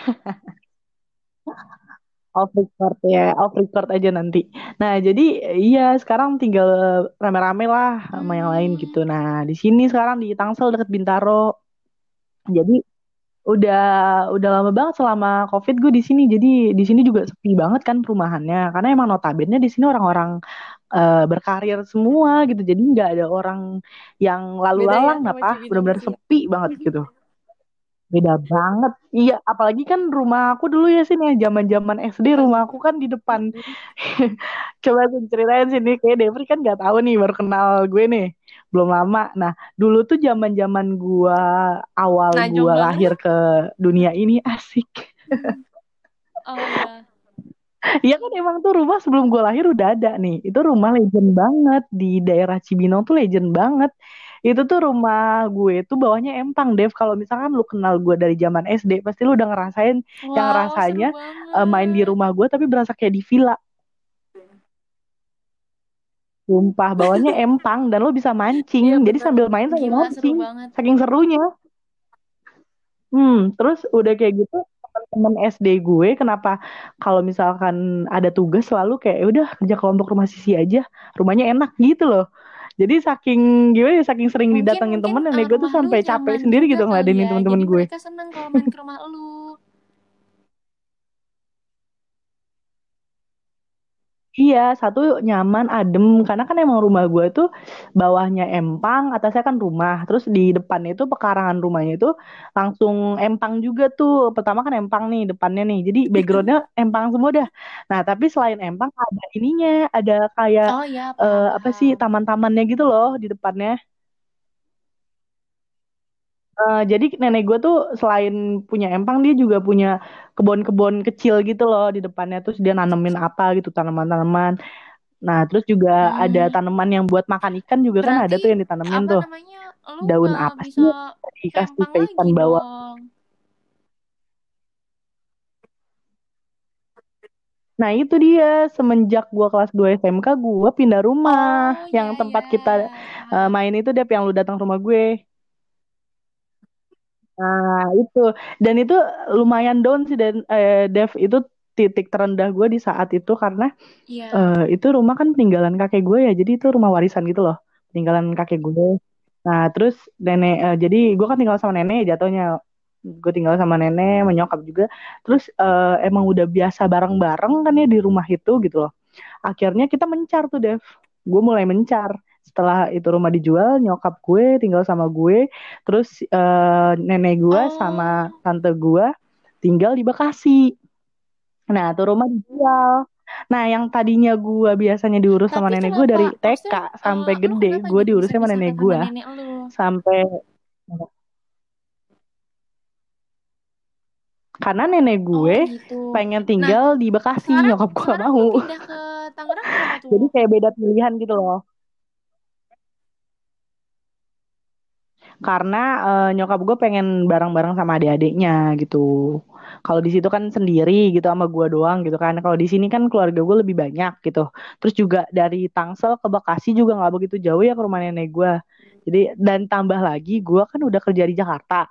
Off record ya, off record aja nanti. Nah, jadi iya sekarang tinggal rame-rame lah sama yang lain Hmm. gitu. Nah, di sini sekarang di Tangsel deket Bintaro. Jadi udah udah lama banget selama Covid gue di sini. Jadi di sini juga sepi banget kan perumahannya. Karena emang notabene di sini orang-orang eh, berkarir semua gitu. Jadi nggak ada orang yang lalu ya lalang apa, benar-benar sepi banget gitu. Beda banget. Iya, apalagi kan rumah aku dulu ya sini ya zaman-zaman SD rumah aku kan di depan. Coba aku ceritain sini kayak Devri kan nggak tahu nih baru kenal gue nih. Belum lama. Nah, dulu tuh zaman-zaman gua awal Najong gua lahir ke dunia ini asik. Oh ya. Iya kan emang tuh rumah sebelum gua lahir udah ada nih. Itu rumah legend banget di daerah Cibinong tuh legend banget. Itu tuh rumah gue tuh bawahnya empang, Dev. Kalau misalkan lu kenal gue dari zaman SD, pasti lu udah ngerasain yang Wow, rasanya seru eh, main di rumah gue tapi berasa kayak di villa. Sumpah, bawahnya empang dan lo bisa Iya mancing. Jadi bener. sambil main sambil Gila, seru mancing. banget. Saking serunya. Hmm, terus udah kayak gitu teman-teman SD gue kenapa kalau misalkan ada tugas selalu kayak "Ya udah kerja kelompok rumah sisi aja. Rumahnya enak gitu loh. Jadi saking gimana ya, saking sering Mungkin didatengin temen eh, nenek gue tuh sampai capek sendiri gitu ngeladenin ya. temen-temen gue. mereka seneng kalau main ke rumah lu. Iya, satu nyaman, adem. Karena kan emang rumah gue tuh bawahnya empang, atasnya kan rumah. Terus di depannya itu pekarangan rumahnya itu langsung empang juga tuh. Pertama kan empang nih depannya nih. Jadi backgroundnya empang semua dah. Nah, tapi selain empang ada ininya, ada kayak Oh ya, eh, paham apa sih taman-tamannya gitu loh di depannya. Eh, jadi nenek gue tuh selain punya empang dia juga punya kebun-kebun kecil gitu loh di depannya terus dia nanemin apa gitu tanaman-tanaman. Nah terus juga ada Hmm. tanaman yang buat makan ikan juga kan ada Berarti tuh yang ditanemin apa tuh. namanya? Daun apa bisa sih dikasih ke ikan dong. Nah itu dia semenjak gua kelas 2 SMK gua pindah rumah Oh yang ya tempat ya, kita paham. main itu Dep yang lu datang rumah gue. Nah, itu. Dan itu lumayan down sih dan eh, Dev itu titik terendah gue di saat itu karena Iya. eh, itu rumah kan peninggalan kakek gue ya. Jadi itu rumah warisan gitu loh. Peninggalan kakek gue. Nah, terus nenek eh, jadi gue kan tinggal sama nenek jatuhnya. Gue tinggal sama nenek, menyokap juga. Terus eh, emang udah biasa bareng-bareng kan ya di rumah itu gitu loh. Akhirnya kita mencar tuh, Dev. Gue mulai mencar. Setelah itu rumah dijual, nyokap gue tinggal sama gue. Terus eh, nenek gue sama Oh. tante gue tinggal di Bekasi. Nah, tuh rumah dijual. Nah, yang tadinya gue biasanya diurus sama Tapi nenek gue dari? TK Maksudnya sampai eh, lu gede, gue diurus sama nenek sama gue sampai karena nenek Oh gue gitu. pengen Nah, tinggal di Bekasi, nyokap gue gak mau. ke Tangerang Jadi kayak beda pilihan gitu loh. Karena eh, nyokap gue pengen bareng-bareng sama adik-adiknya gitu. Kalau di situ kan sendiri gitu sama gue doang gitu kan. Kalau di sini kan keluarga gue lebih banyak gitu. Terus juga dari Tangsel ke Bekasi juga nggak begitu jauh ya ke rumah nenek gue. Jadi dan tambah lagi gue kan udah kerja di Jakarta.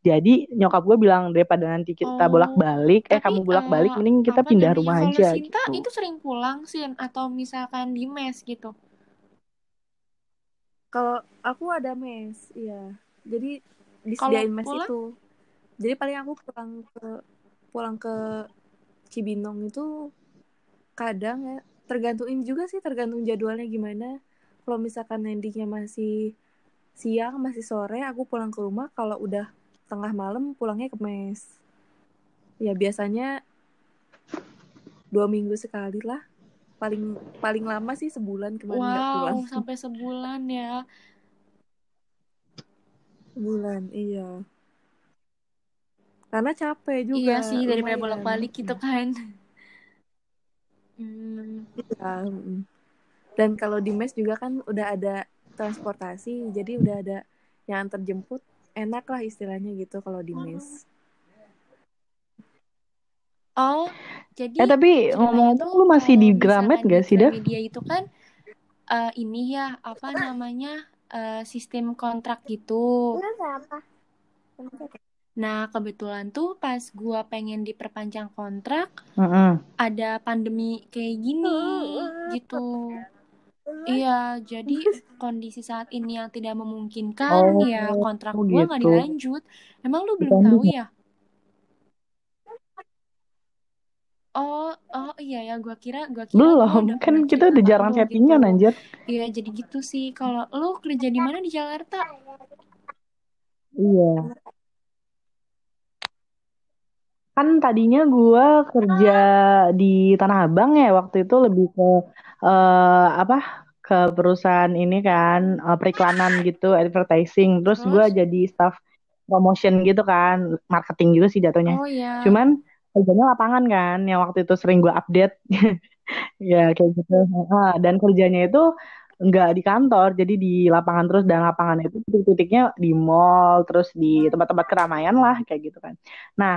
Jadi nyokap gue bilang daripada nanti kita Oh, bolak-balik, eh tapi kamu bolak-balik, eh, mending kita pindah rumah Kalau aja Sinta gitu. itu sering pulang sih atau misalkan di mes gitu? Kalau aku ada mes, iya. Jadi disediain mes pulang? itu. Jadi paling aku pulang ke pulang ke Cibinong itu kadang ya tergantung ini juga sih tergantung jadwalnya gimana. Kalau misalkan endingnya masih siang masih sore aku pulang ke rumah. Kalau udah tengah malam pulangnya ke mes. Ya biasanya dua minggu sekali lah. Paling paling lama sih sebulan kemarin nggak pulang. Wow, sampai sebulan ya. Sebulan, iya. Karena capek juga. Iya sih, lumayan. bolak-balik gitu kan. Hmm. Dan kalau di mes juga kan udah ada transportasi, jadi udah ada yang antar jemput. Enak lah istilahnya gitu kalau di mes. Oh, jadi Eh tapi ngomong-ngomong tuh lu masih kalau di Gramet gak sih, Dav? Gramedia itu kan eh, ini ya apa namanya eh, sistem kontrak gitu. Nah, kebetulan tuh pas gua pengen diperpanjang kontrak, Mm-mm. ada pandemi kayak gini gitu. Iya, jadi kondisi saat ini yang tidak memungkinkan, Oh, ya kontrak oh gua nggak gitu. dilanjut. Emang lu belum tahu ya? ya? Oh, oh iya ya, gua kira gua kira gua Belum, kan pernah kita cerita udah jarang lu gitu. anjir. Iya, jadi gitu sih. Kalau lu kerja di mana di Jakarta? Iya. Kan tadinya gua kerja di Tanah Abang ya waktu itu lebih ke eh, apa? ke perusahaan ini kan eh, periklanan gitu, advertising. Terus gua Terus? jadi staff promotion gitu kan, marketing juga sih jatuhnya. Oh ya. Cuman kerjanya lapangan kan, yang waktu itu sering gua update. Ya kayak gitu. Ah, dan kerjanya itu nggak di kantor, jadi di lapangan terus dan lapangan itu titik-titiknya di mall, terus di tempat-tempat keramaian lah kayak gitu kan. Nah,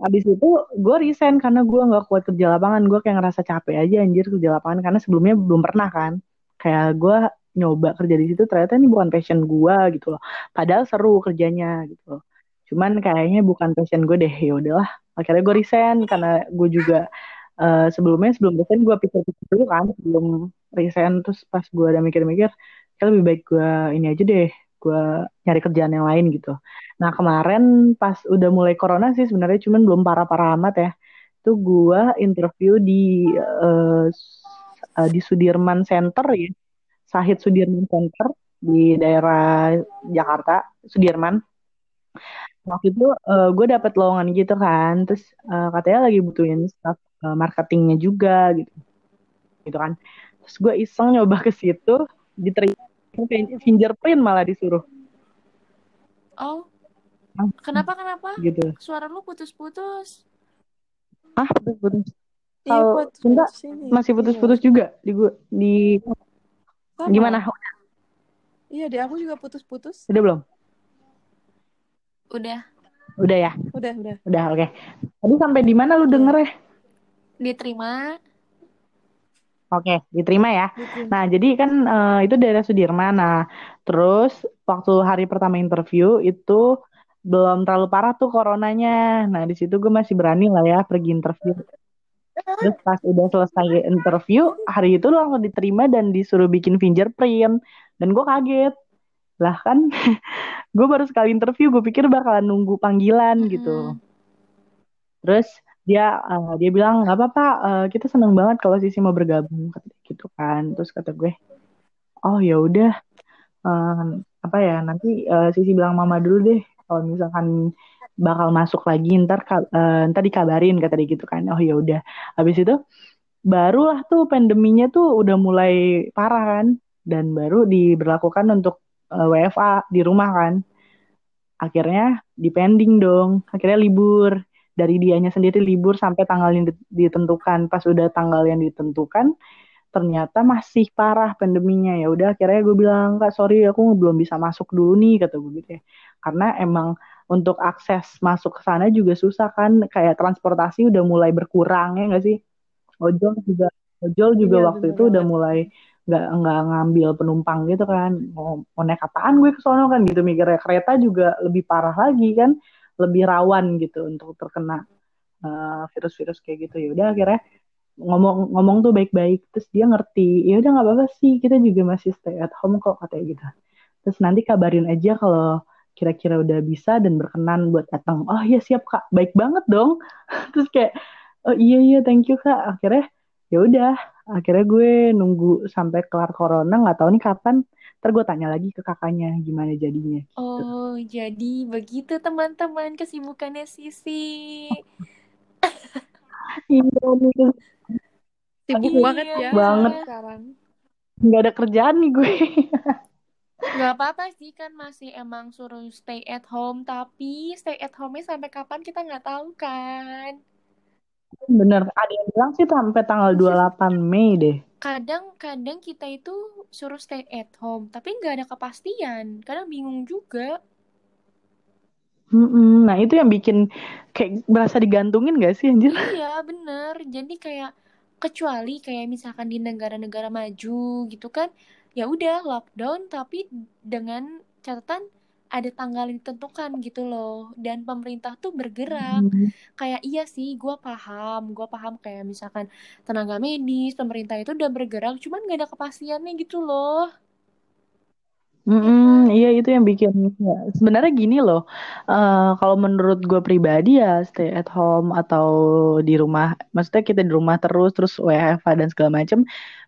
Abis itu gue resign karena gue nggak kuat kerja lapangan. Gue kayak ngerasa capek aja anjir kerja lapangan karena sebelumnya belum pernah kan. Kayak gue nyoba kerja di situ ternyata ini bukan passion gue gitu loh. Padahal seru kerjanya gitu loh. Cuman kayaknya bukan passion gue deh. Ya udahlah. Akhirnya gue resign karena gue juga eh, sebelumnya sebelum resign gue pikir-pikir dulu kan sebelum resign terus pas gue udah mikir-mikir kayak lebih baik gue ini aja deh gue nyari kerjaan yang lain gitu. Nah kemarin pas udah mulai corona sih sebenarnya cuman belum parah-parah amat ya. Itu gue interview di s- eh, di Sudirman Center ya, Sahid Sudirman Center di daerah Jakarta, Sudirman. Waktu itu gue dapet lowongan gitu kan, terus eh, katanya lagi butuhin staff eh, marketingnya juga gitu, gitu kan. Terus gue iseng nyoba ke situ, diterima fingerprint malah disuruh. Oh, kenapa kenapa? gitu. Suara lu putus-putus. Ah, putus-putus. Iya, Kalau putus Cinta putus ini. masih Iya. putus-putus juga di gua di Sama. gimana? Iya, di aku juga putus-putus. Udah belum? Udah Udah ya? Udah, udah. Udah, oke. Tadi sampai di mana lu denger ya? diterima. Oke, diterima ya. Diterima. Nah, jadi kan eh, itu daerah Sudirman. Nah, terus waktu hari pertama interview itu belum terlalu parah tuh coronanya. Nah, di situ gue masih berani lah ya pergi interview. Terus pas udah selesai interview, hari itu langsung diterima dan disuruh bikin fingerprint. Dan gue kaget. Lah kan, gue baru sekali interview, gue pikir bakalan nunggu panggilan gitu. Mm-mm. Terus dia eh, dia bilang nggak apa-apa, eh, kita seneng banget kalau Sisi mau bergabung kata dia gitu kan. Terus kata gue, oh ya udah, eh, apa ya nanti eh, Sisi bilang mama dulu deh kalau misalkan bakal masuk lagi ntar eh, ntar dikabarin kata dia gitu kan. Oh ya udah. Habis itu barulah tuh pandeminya tuh udah mulai parah kan dan baru diberlakukan untuk eh, WFA di rumah kan. Akhirnya dipending dong. Akhirnya libur dari dianya sendiri libur sampai tanggal yang ditentukan. Pas udah tanggal yang ditentukan, ternyata masih parah pandeminya. Ya udah akhirnya gue bilang, "Kak, sorry aku belum bisa masuk dulu nih," kata gue gitu ya. Karena emang untuk akses masuk ke sana juga susah kan, kayak transportasi udah mulai berkurang ya nggak sih? Ojol juga ojol juga Iya, waktu bener itu udah mulai nggak nggak ngambil penumpang gitu kan. Mau, mau naik apaan gue ke sono kan gitu. Mikirnya kereta juga lebih parah lagi kan. Lebih rawan gitu untuk terkena eh, virus-virus kayak gitu. Ya udah akhirnya ngomong ngomong tuh baik-baik. Terus dia ngerti ya udah nggak apa-apa sih kita juga masih stay at home kok katanya gitu. Terus nanti kabarin aja kalau kira-kira udah bisa dan berkenan buat datang. Oh iya siap kak. Baik banget dong. Terus kayak oh iya iya thank you kak. Akhirnya ya udah akhirnya gue nunggu sampai kelar corona nggak tahu nih kapan ntar gue tanya lagi ke kakaknya gimana jadinya gitu. Oh, jadi begitu teman-teman kesibukannya Sisi. iya Sibuk Iya. banget ya Banget. sekarang. nggak ada kerjaan nih gue Gak apa-apa sih kan masih emang suruh stay at home, tapi stay at home-nya sampai kapan kita nggak tahu kan. Bener ada yang bilang sih sampai tanggal 28 Mei deh Kadang-kadang kita itu suruh stay at home, tapi nggak ada kepastian. Kadang bingung juga. Mm-mm. Nah itu yang bikin kayak berasa digantungin gak sih anjir? Iya, bener. Jadi kayak kecuali kayak misalkan di negara-negara maju gitu kan, ya udah lockdown tapi dengan catatan ada tanggal yang ditentukan gitu loh. Dan pemerintah tuh bergerak. Hmm. Kayak iya sih, gue paham, gue paham kayak misalkan tenaga medis, pemerintah itu udah bergerak, cuman gak ada kepastiannya gitu loh. Mm-mm, iya itu yang bikin ya, sebenarnya gini loh eh, kalau menurut gue pribadi ya stay at home atau di rumah maksudnya kita di rumah terus terus WFH dan segala macem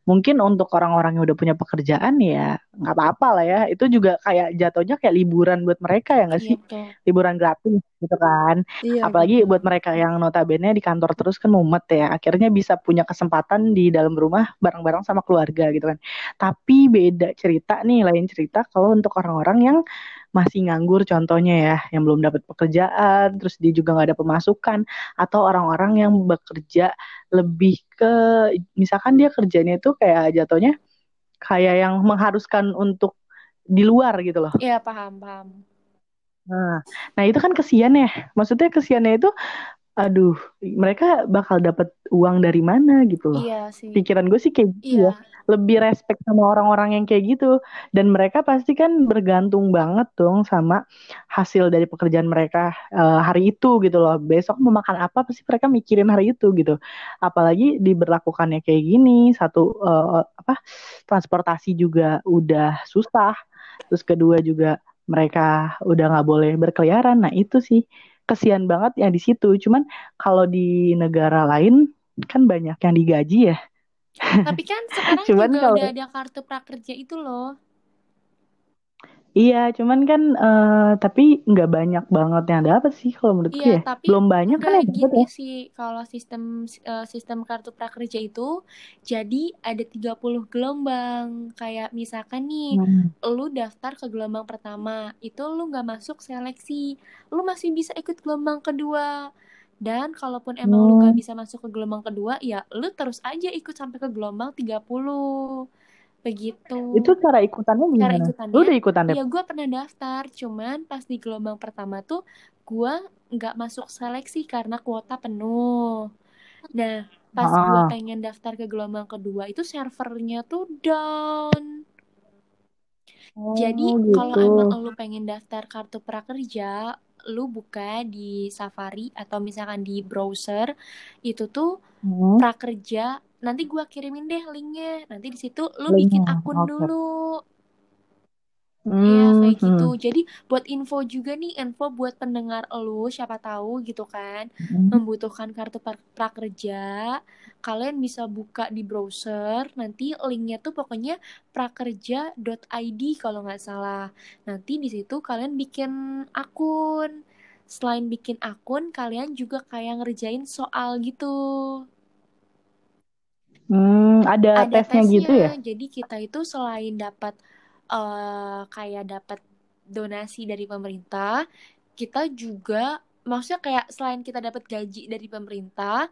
mungkin untuk orang-orang yang udah punya pekerjaan ya nggak apa-apa lah ya itu juga kayak jatuhnya kayak liburan buat mereka ya nggak Iya sih betul. liburan gratis gitu kan Iya. apalagi betul. buat mereka yang notabene di kantor terus kan mumet ya akhirnya bisa punya kesempatan di dalam rumah bareng-bareng sama keluarga gitu kan tapi beda cerita nih lain cerita kalau untuk orang-orang yang masih nganggur contohnya ya yang belum dapat pekerjaan terus dia juga nggak ada pemasukan atau orang-orang yang bekerja lebih ke misalkan dia kerjanya itu kayak jatuhnya kayak yang mengharuskan untuk di luar gitu loh Iya paham paham. Nah, nah itu kan kesian ya. Maksudnya kesiannya itu, aduh, mereka bakal dapat uang dari mana gitu loh. Iya sih. Pikiran gue sih kayak gitu ya. Iya. Lebih respect sama orang-orang yang kayak gitu. Dan mereka pasti kan bergantung banget dong sama hasil dari pekerjaan mereka eh, hari itu gitu loh. Besok mau makan apa pasti mereka mikirin hari itu gitu. Apalagi diberlakukannya kayak gini, satu eh, apa transportasi juga udah susah. Terus kedua juga mereka udah nggak boleh berkeliaran. Nah itu sih kesian banget ya di situ. Cuman kalau di negara lain kan banyak yang digaji ya. Tapi kan sekarang Cuman juga kalau udah ada kartu prakerja itu loh. Iya, cuman kan eh, tapi nggak banyak banget yang dapat sih kalau menurutku Iya, ya. tapi Belum banyak kan yang dapat ya. sih kalau sistem eh, sistem kartu prakerja itu jadi ada 30 gelombang. Kayak misalkan nih, Hmm. lu daftar ke gelombang pertama, itu lu nggak masuk seleksi. Lu masih bisa ikut gelombang kedua. Dan kalaupun emang lu nggak Hmm. bisa masuk ke gelombang kedua, ya lu terus aja ikut sampai ke gelombang 30. Begitu. Itu cara ikutannya Cara gimana? Lu ikutannya, udah ikutan deh? ya gue pernah daftar, cuman pas di gelombang pertama tuh gue nggak masuk seleksi karena kuota penuh. Nah, pas gue Ah. pengen daftar ke gelombang kedua itu servernya tuh down. Jadi Oh kalau gitu. emang lu pengen daftar kartu prakerja, lu buka di Safari atau misalkan di browser itu tuh Hmm. prakerja. Nanti gua kirimin deh linknya. Nanti di situ lu bikin Linknya, akun oke. dulu. Iya Hmm. kayak gitu. hmm. Jadi buat info juga nih, info buat pendengar lu, siapa tahu gitu kan, Hmm. membutuhkan kartu pra- prakerja, kalian bisa buka di browser. Nanti linknya tuh pokoknya prakerja.id kalau nggak salah. Nanti di situ kalian bikin akun. Selain bikin akun, kalian juga kayak ngerjain soal gitu. Hmm, ada Ada tesnya gitu ya? tesnya. Jadi kita itu selain dapat eh kayak dapat donasi dari pemerintah, kita juga maksudnya kayak selain kita dapat gaji dari pemerintah,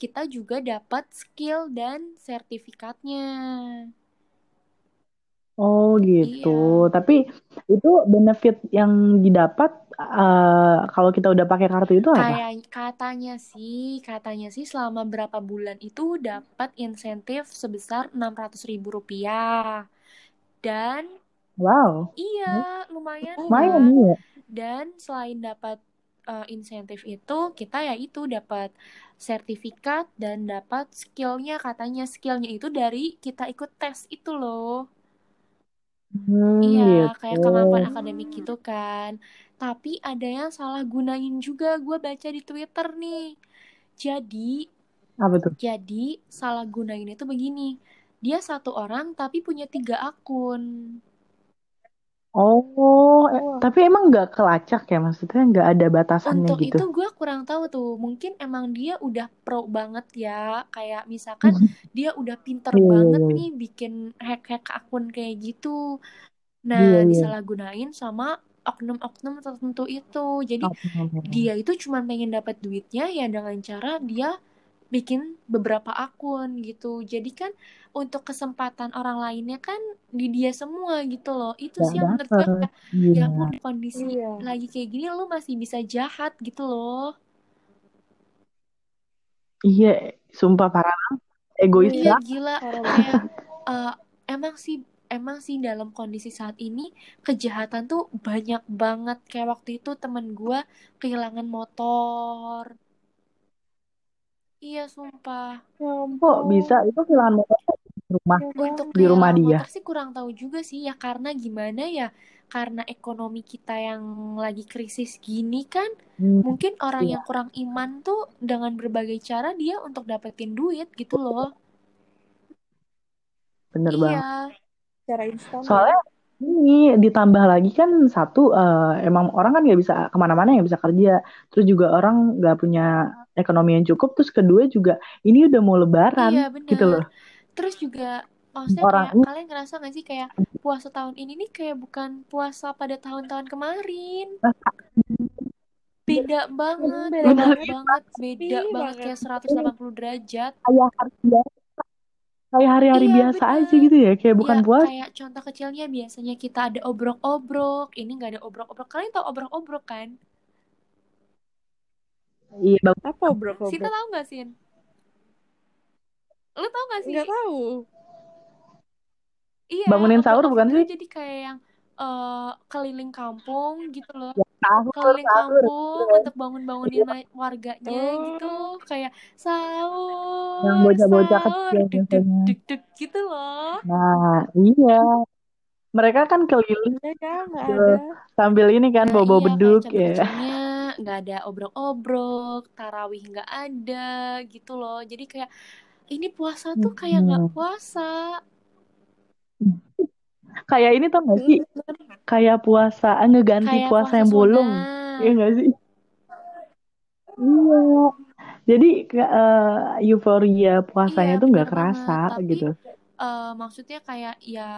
kita juga dapat skill dan sertifikatnya. Oh Iya. gitu. Tapi itu benefit yang didapat eh, kalau kita udah pakai kartu itu apa? Kayak katanya sih, katanya sih selama berapa bulan itu dapat insentif sebesar 600 ribu rupiah. Dan Wow, iya, lumayan lumayan kan? ya. Dan selain dapat uh, insentif itu kita ya itu dapat sertifikat dan dapat skillnya katanya skillnya itu dari kita ikut tes itu loh Hmm, iya gitu. kayak kemampuan akademik gitu kan tapi ada yang salah gunain juga gue baca di twitter nih jadi Apa tuh? jadi salah gunain itu begini dia satu orang tapi punya tiga akun Oh, eh, Wah. tapi emang nggak kelacak ya maksudnya nggak ada batasannya Untuk gitu. itu gue kurang tahu tuh. Mungkin emang dia udah pro banget ya. Kayak misalkan dia udah pinter Iya, iya, banget iya. nih bikin hack-hack akun kayak gitu. Nah, iya. disalahgunain sama oknum-oknum tertentu itu. Jadi Oke. dia itu cuma pengen dapat duitnya ya dengan cara dia bikin beberapa akun gitu. Jadi kan untuk kesempatan orang lainnya kan di dia semua gitu loh. Itu sih yang menurut gue Iya. ya ampun di kondisi Iya. lagi kayak gini lu masih bisa jahat gitu loh. Iya, sumpah parah banget. Egois Iya gila kayak eh, emang sih emang sih dalam kondisi saat ini kejahatan tuh banyak banget kayak waktu itu temen gua kehilangan motor. Iya sumpah. Ya Kok bisa? Itu kehilangan motor di rumah, Ya Untuk di rumah dia. motor sih kurang tahu juga sih ya karena gimana ya karena ekonomi kita yang lagi krisis gini kan Hmm, mungkin orang iya, yang kurang iman tuh dengan berbagai cara dia untuk dapetin duit gitu loh. bener banget. Iya. Cara instan ya. Ini ditambah lagi kan satu eh, emang orang kan nggak bisa ke mana-mana nggak bisa kerja, terus juga orang nggak punya ekonomi yang cukup, terus kedua juga ini udah mau Iya lebaran gitu bener. loh. Terus juga maksudnya Orang kayak ini kalian ngerasa gak sih kayak puasa tahun ini nih kayak bukan puasa pada tahun-tahun kemarin. Beda banget, beda beda banget. beda banget banget. kayak 180 derajat. kayak hari biasa, kayak hari-hari Iya biasa aja bener. gitu ya, kayak bukan Ya puasa. kayak contoh kecilnya biasanya kita ada obrok-obrok, ini nggak ada obrok-obrok. Kalian tahu obrok-obrok kan? Iya, bagus. Apa bro Sinta bro? tahu nggak Sin? Lu tahu nggak sih? Nggak tahu. Iya, Bangunin sahur obrok-obrok bukan sih? jadi kayak yang eh, keliling kampung gitu loh. Ya, sahur, Keliling sahur. kampung Iya. untuk bangun-bangunin ma- warganya gitu. Oh. Kayak Yang sahur, bocah-bocah sahur, kecil deg deg biasanya. deg deg gitu loh. Nah, iya. Mereka kan keliling Iya ya, nggak gitu, ada. sambil ini kan Nah bawa-bawa iya kayak beduk ya. nggak ada obrok-obrok, tarawih nggak ada gitu loh. Jadi kayak ini puasa tuh kayak nggak puasa. Kayak ini tau gak sih? Kayak puasa, ngeganti Kayak puasa puasa yang bolong. Iya gak sih? Iya. Jadi eh, euforia puasanya Iya tuh nggak kerasa Tapi gitu. eh, maksudnya kayak ya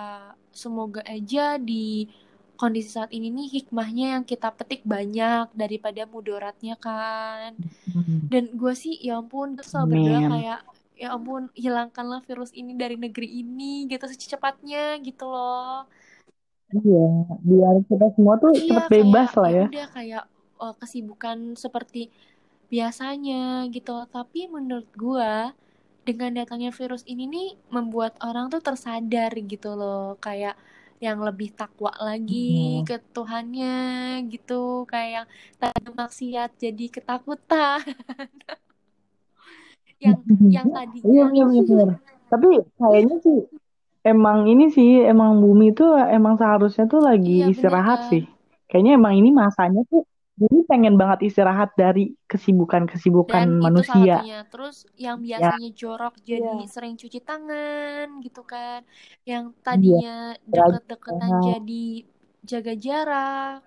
semoga aja di kondisi saat ini nih hikmahnya yang kita petik banyak daripada mudaratnya kan. Hmm. Dan gue sih ya ampun gue selalu berdoa kayak ya ampun hilangkanlah virus ini dari negeri ini gitu secepatnya gitu loh. Iya, biar kita semua tuh Iya cepet bebas kayak lah ya ya. udah kayak eh, kesibukan seperti biasanya gitu. Tapi menurut gua dengan datangnya virus ini nih membuat orang tuh tersadar gitu loh. Kayak yang lebih takwa lagi Hmm. ke Tuhannya gitu. Kayak yang tadi maksiat jadi ketakutan. yang yang Iya, tadinya iya bener. Tapi kayaknya sih emang ini sih emang bumi tuh emang seharusnya tuh lagi iya bener istirahat kan. sih. Kayaknya emang ini masanya tuh bumi pengen banget istirahat dari Dan itu salah manusia. satunya. Terus yang Ya, biasanya jorok jadi Iya. sering cuci tangan gitu kan. Yang iya. tadinya deket-deketan Nah, jadi jaga jarak.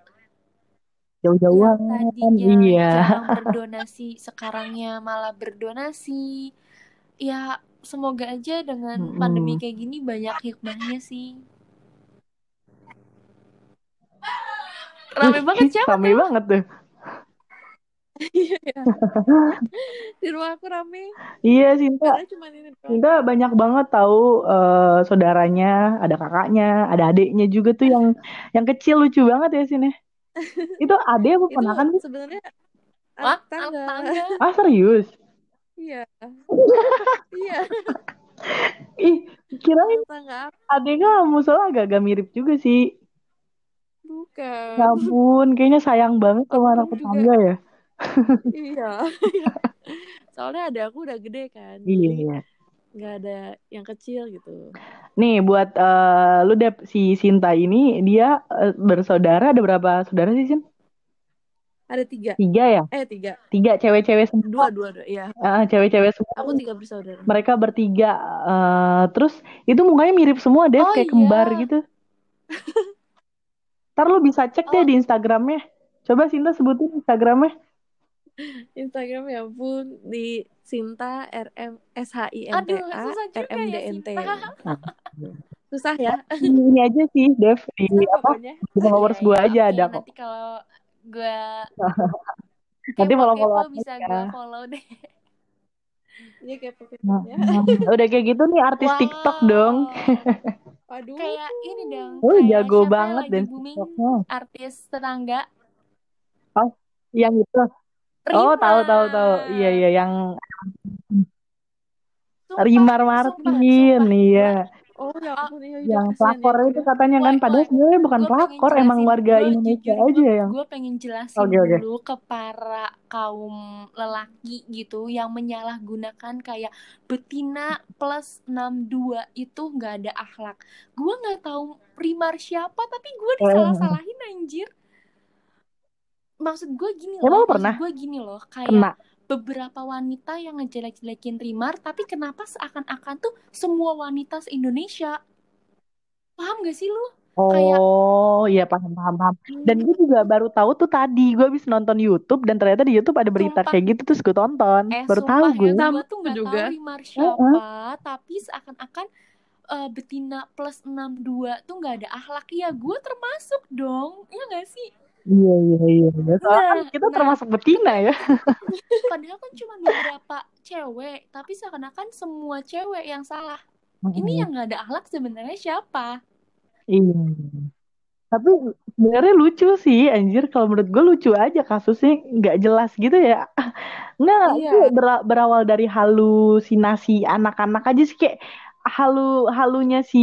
Jauh-jauhan. Yang tadinya Iya. berdonasi sekarangnya malah berdonasi. Ya semoga aja dengan pandemi Mm-mm. kayak gini banyak hikmahnya sih. Rame banget siapa rame tuh? banget tuh. Iya. Di rumah aku rame. Iya, Sinta. Sinta banyak banget tahu eh, saudaranya, ada kakaknya, ada adiknya juga tuh yang yang kecil lucu banget ya sini. Itu adik apa ponakan sih? sebenarnya Wah, anak tangga. Ah serius? Iya. Iya. Ih, kirain adik kamu soalnya agak-agak mirip juga sih. Ya Bukan. ampun, kayaknya sayang banget sama anak tetangga ya. iya soalnya ada aku udah gede kan Iya, jadi iya. Nggak ada yang kecil gitu Nih buat eh, lu Dep, si Sinta ini dia eh, bersaudara ada berapa saudara sih Sin? ada tiga Tiga ya? eh tiga Tiga cewek-cewek semua. dua dua, dua. iya Ah, cewek-cewek semua. aku tiga bersaudara Mereka bertiga. eh, terus itu mukanya mirip semua deh, Oh, kayak iya. kembar gitu. Ntar lu bisa cek deh Oh. di Instagramnya. Coba Sinta sebutin Instagramnya. Instagram ya ampun di Sinta RM S H I N T Aduh, A susah juga R M D ya, N T susah ya Ini aja sih, Dev. Di apa? Di followers gue aja ada kok. Nanti kalau gue Nanti follow-follow kepo bisa gue follow deh. iya kepo Nah, ya nah, udah kayak gitu nih artis Wow. TikTok dong. aduh Kayak ini dong. Oh, kayak jago banget dan booming TikToknya. artis tetangga. Yang itu. Oh, tahu tahu tahu. Iya iya yang Sumpah, Rimar sumpah, Martin, sumpah. iya. oh ya ampun iya Yang kasihan pelakor ya, itu katanya kan, padahal sebenarnya bukan pelakor, emang warga gue Indonesia jujur, aja yang. gue pengen jelasin Oke, oke. dulu ke para kaum lelaki gitu yang menyalahgunakan kayak betina plus 62 itu nggak ada akhlak. Gue nggak tahu primar siapa tapi gue disalah-salahin anjir. Maksud gue gini Emang loh, pernah maksud gue gini loh, kayak kena. beberapa wanita yang ngejelek-jelekin Rimar, tapi kenapa seakan-akan tuh semua wanita se-Indonesia? Paham gak sih lu? Kayak Oh, iya paham paham paham. Dan gue juga baru tahu tuh tadi, gue habis nonton YouTube dan ternyata di YouTube ada berita Sumpah. kayak gitu terus gue tonton. Eh, Baru tahu sumpah gue. ya, gue Sama tuh nggak juga. tahu Rimar siapa, tapi seakan-akan eh, betina plus 62 tuh nggak ada akhlak. Ya, gue termasuk dong. Ya nggak sih? Iya iya iya. Soalnya kan Nah, kita nah, termasuk betina ya. padahal kan cuma beberapa cewek, tapi seakan-akan semua cewek yang salah. Ini Mm-mm. yang nggak ada akhlak sebenarnya siapa? Iya. Tapi sebenarnya lucu sih, anjir. Kalau menurut gue lucu aja kasusnya nggak jelas gitu ya. Nggak, Iya. itu bera- berawal dari halusinasi anak-anak aja sih kayak halu halunya si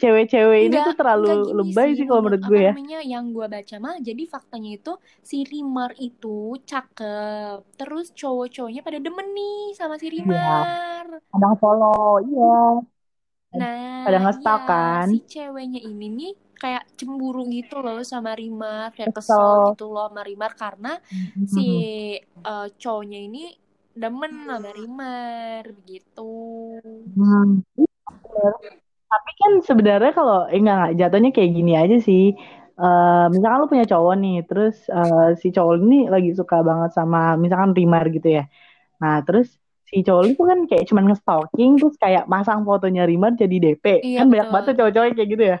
cewek-cewek ini tuh terlalu lebay sih sih kalau menurut gue ya. namanya yang gue baca mah jadi faktanya itu si Rimar itu cakep terus cowok-cowoknya pada demen nih sama si Iya, Rimar kadang follow, iya. nah Pada nge-stalk iya kan. si ceweknya ini nih kayak cemburu gitu loh sama Rimar kayak Kesel. kesel gitu loh sama Rimar karena si Mhm. eh, cowoknya ini demen sama Rimar begitu Hmm. Tapi kan sebenarnya kalau eh, enggak, enggak jatuhnya kayak gini aja sih. Eh, misalkan lu punya cowok nih, terus eh, si cowok ini lagi suka banget sama misalkan Rimar gitu ya. Nah, terus si cowok itu kan kayak cuman nge-stalking terus kayak masang fotonya Rimar jadi DP. iya Kan banyak betul banget tuh cowok-cowok kayak gitu ya.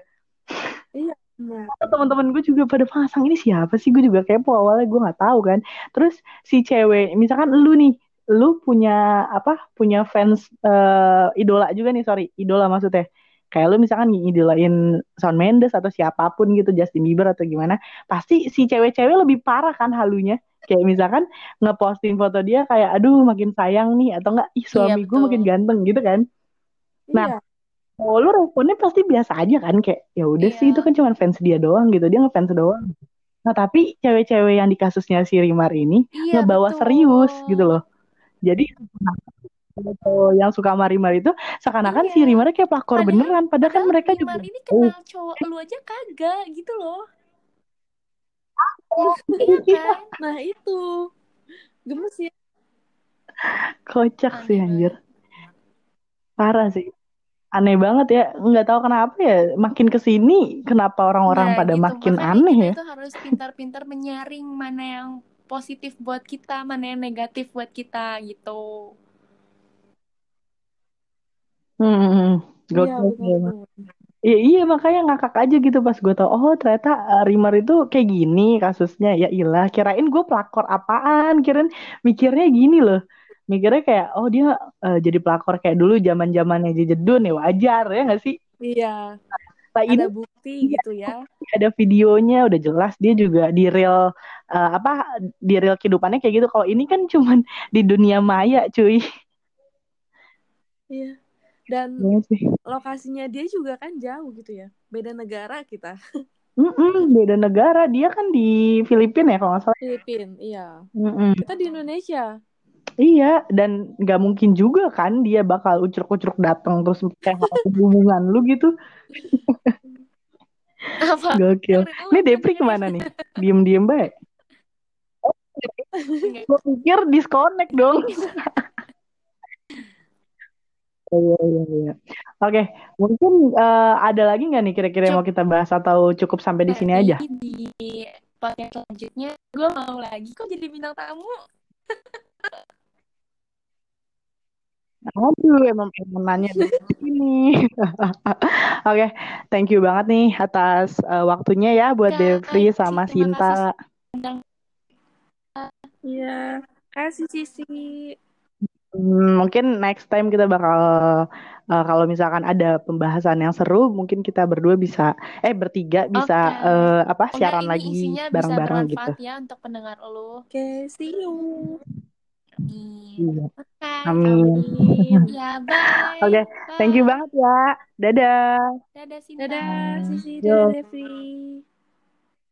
Iya, benar. Teman-teman gue juga pada pasang ini siapa sih? Gue juga kepo awalnya gue nggak tahu kan. Terus si cewek, misalkan lu nih, lu punya apa? Punya fans eh, idola juga nih, sorry, idola maksudnya. Kayak lu misalkan ngidolain Shawn Mendes atau siapa pun gitu, Justin Bieber atau gimana, pasti si cewek-cewek lebih parah kan halunya. Kayak misalkan ngeposting foto dia kayak, aduh makin sayang nih, atau enggak, ih iya suami gue betul makin ganteng gitu kan. Nah, Iya. Oh, lu responnya pasti biasa aja kan kayak ya udah sih itu iya kan cuma fans dia doang gitu dia ngefans doang. Nah tapi cewek-cewek yang di kasusnya si Rimar ini iya ngebawa serius gitu betul loh. Jadi yang suka sama Rimar itu seakan-akan si iya Rimarnya kayak pelakor Padahal beneran. Padahal kan mereka juga Rimar ini oh kenal cowok lu aja kagak gitu loh. Iya iya kan? Nah, itu. Gemes ya. kocak sih anjir. Parah sih. Aneh banget ya. Nggak tahu kenapa ya. Makin ke sini kenapa orang-orang Nah, pada gitu. makin Makanya aneh ya. itu harus pintar-pintar menyaring mana yang positif buat kita, mana yang negatif buat kita gitu. Hmm, Iya, emang. tuh. Iya, iya makanya ngakak aja gitu pas gue tau oh ternyata uh, Rimar itu kayak gini kasusnya ya ilah kirain gue pelakor apaan kirain mikirnya gini loh mikirnya kayak oh dia uh, jadi pelakor kayak dulu zaman zamannya Jejedun ya wajar ya nggak sih Iya, nah ini ada bukti gitu ya. ada videonya udah jelas dia juga di real uh, apa di real kehidupannya kayak gitu kalau ini kan cuman di dunia maya cuy Iya. Dan sih lokasinya dia juga kan jauh gitu ya. Beda negara kita. Mm-mm, beda negara. Dia kan di Filipina ya kalau nggak salah. Filipin, iya. Mm-mm. Kita di Indonesia. Iya, dan nggak mungkin juga kan dia bakal ucruk-ucruk datang terus kayak hubungan lu gitu. Apa? Gokil. Ini Depri ke mana nih? Diem-diem baik. Gue pikir disconnect dong. Iya, iya, iya. Oke, mungkin eh, ada lagi nggak nih kira-kira yang mau kita bahas atau cukup sampai di sini aja? Jadi di podcast selanjutnya gue mau lagi kok jadi bintang tamu. Aduh, emang pengen nanya dari sini. Oke, thank you banget nih atas eh, waktunya ya buat Kak, Devri sama Sinta. Iya. Kasih Sisi. Hmm, mungkin next time kita bakal eh, kalau misalkan ada pembahasan yang seru, mungkin kita berdua bisa eh bertiga bisa Oke. eh, apa siaran ini lagi bareng-bareng gitu. ya untuk pendengar lu. Oke, see you. Amin. Iya. Oke. Amin. Amin. Ya, bye. Oke, thank you banget ya. Dadah. Dadah, Sinta. Dadah, Sisi. Dadah, Devri.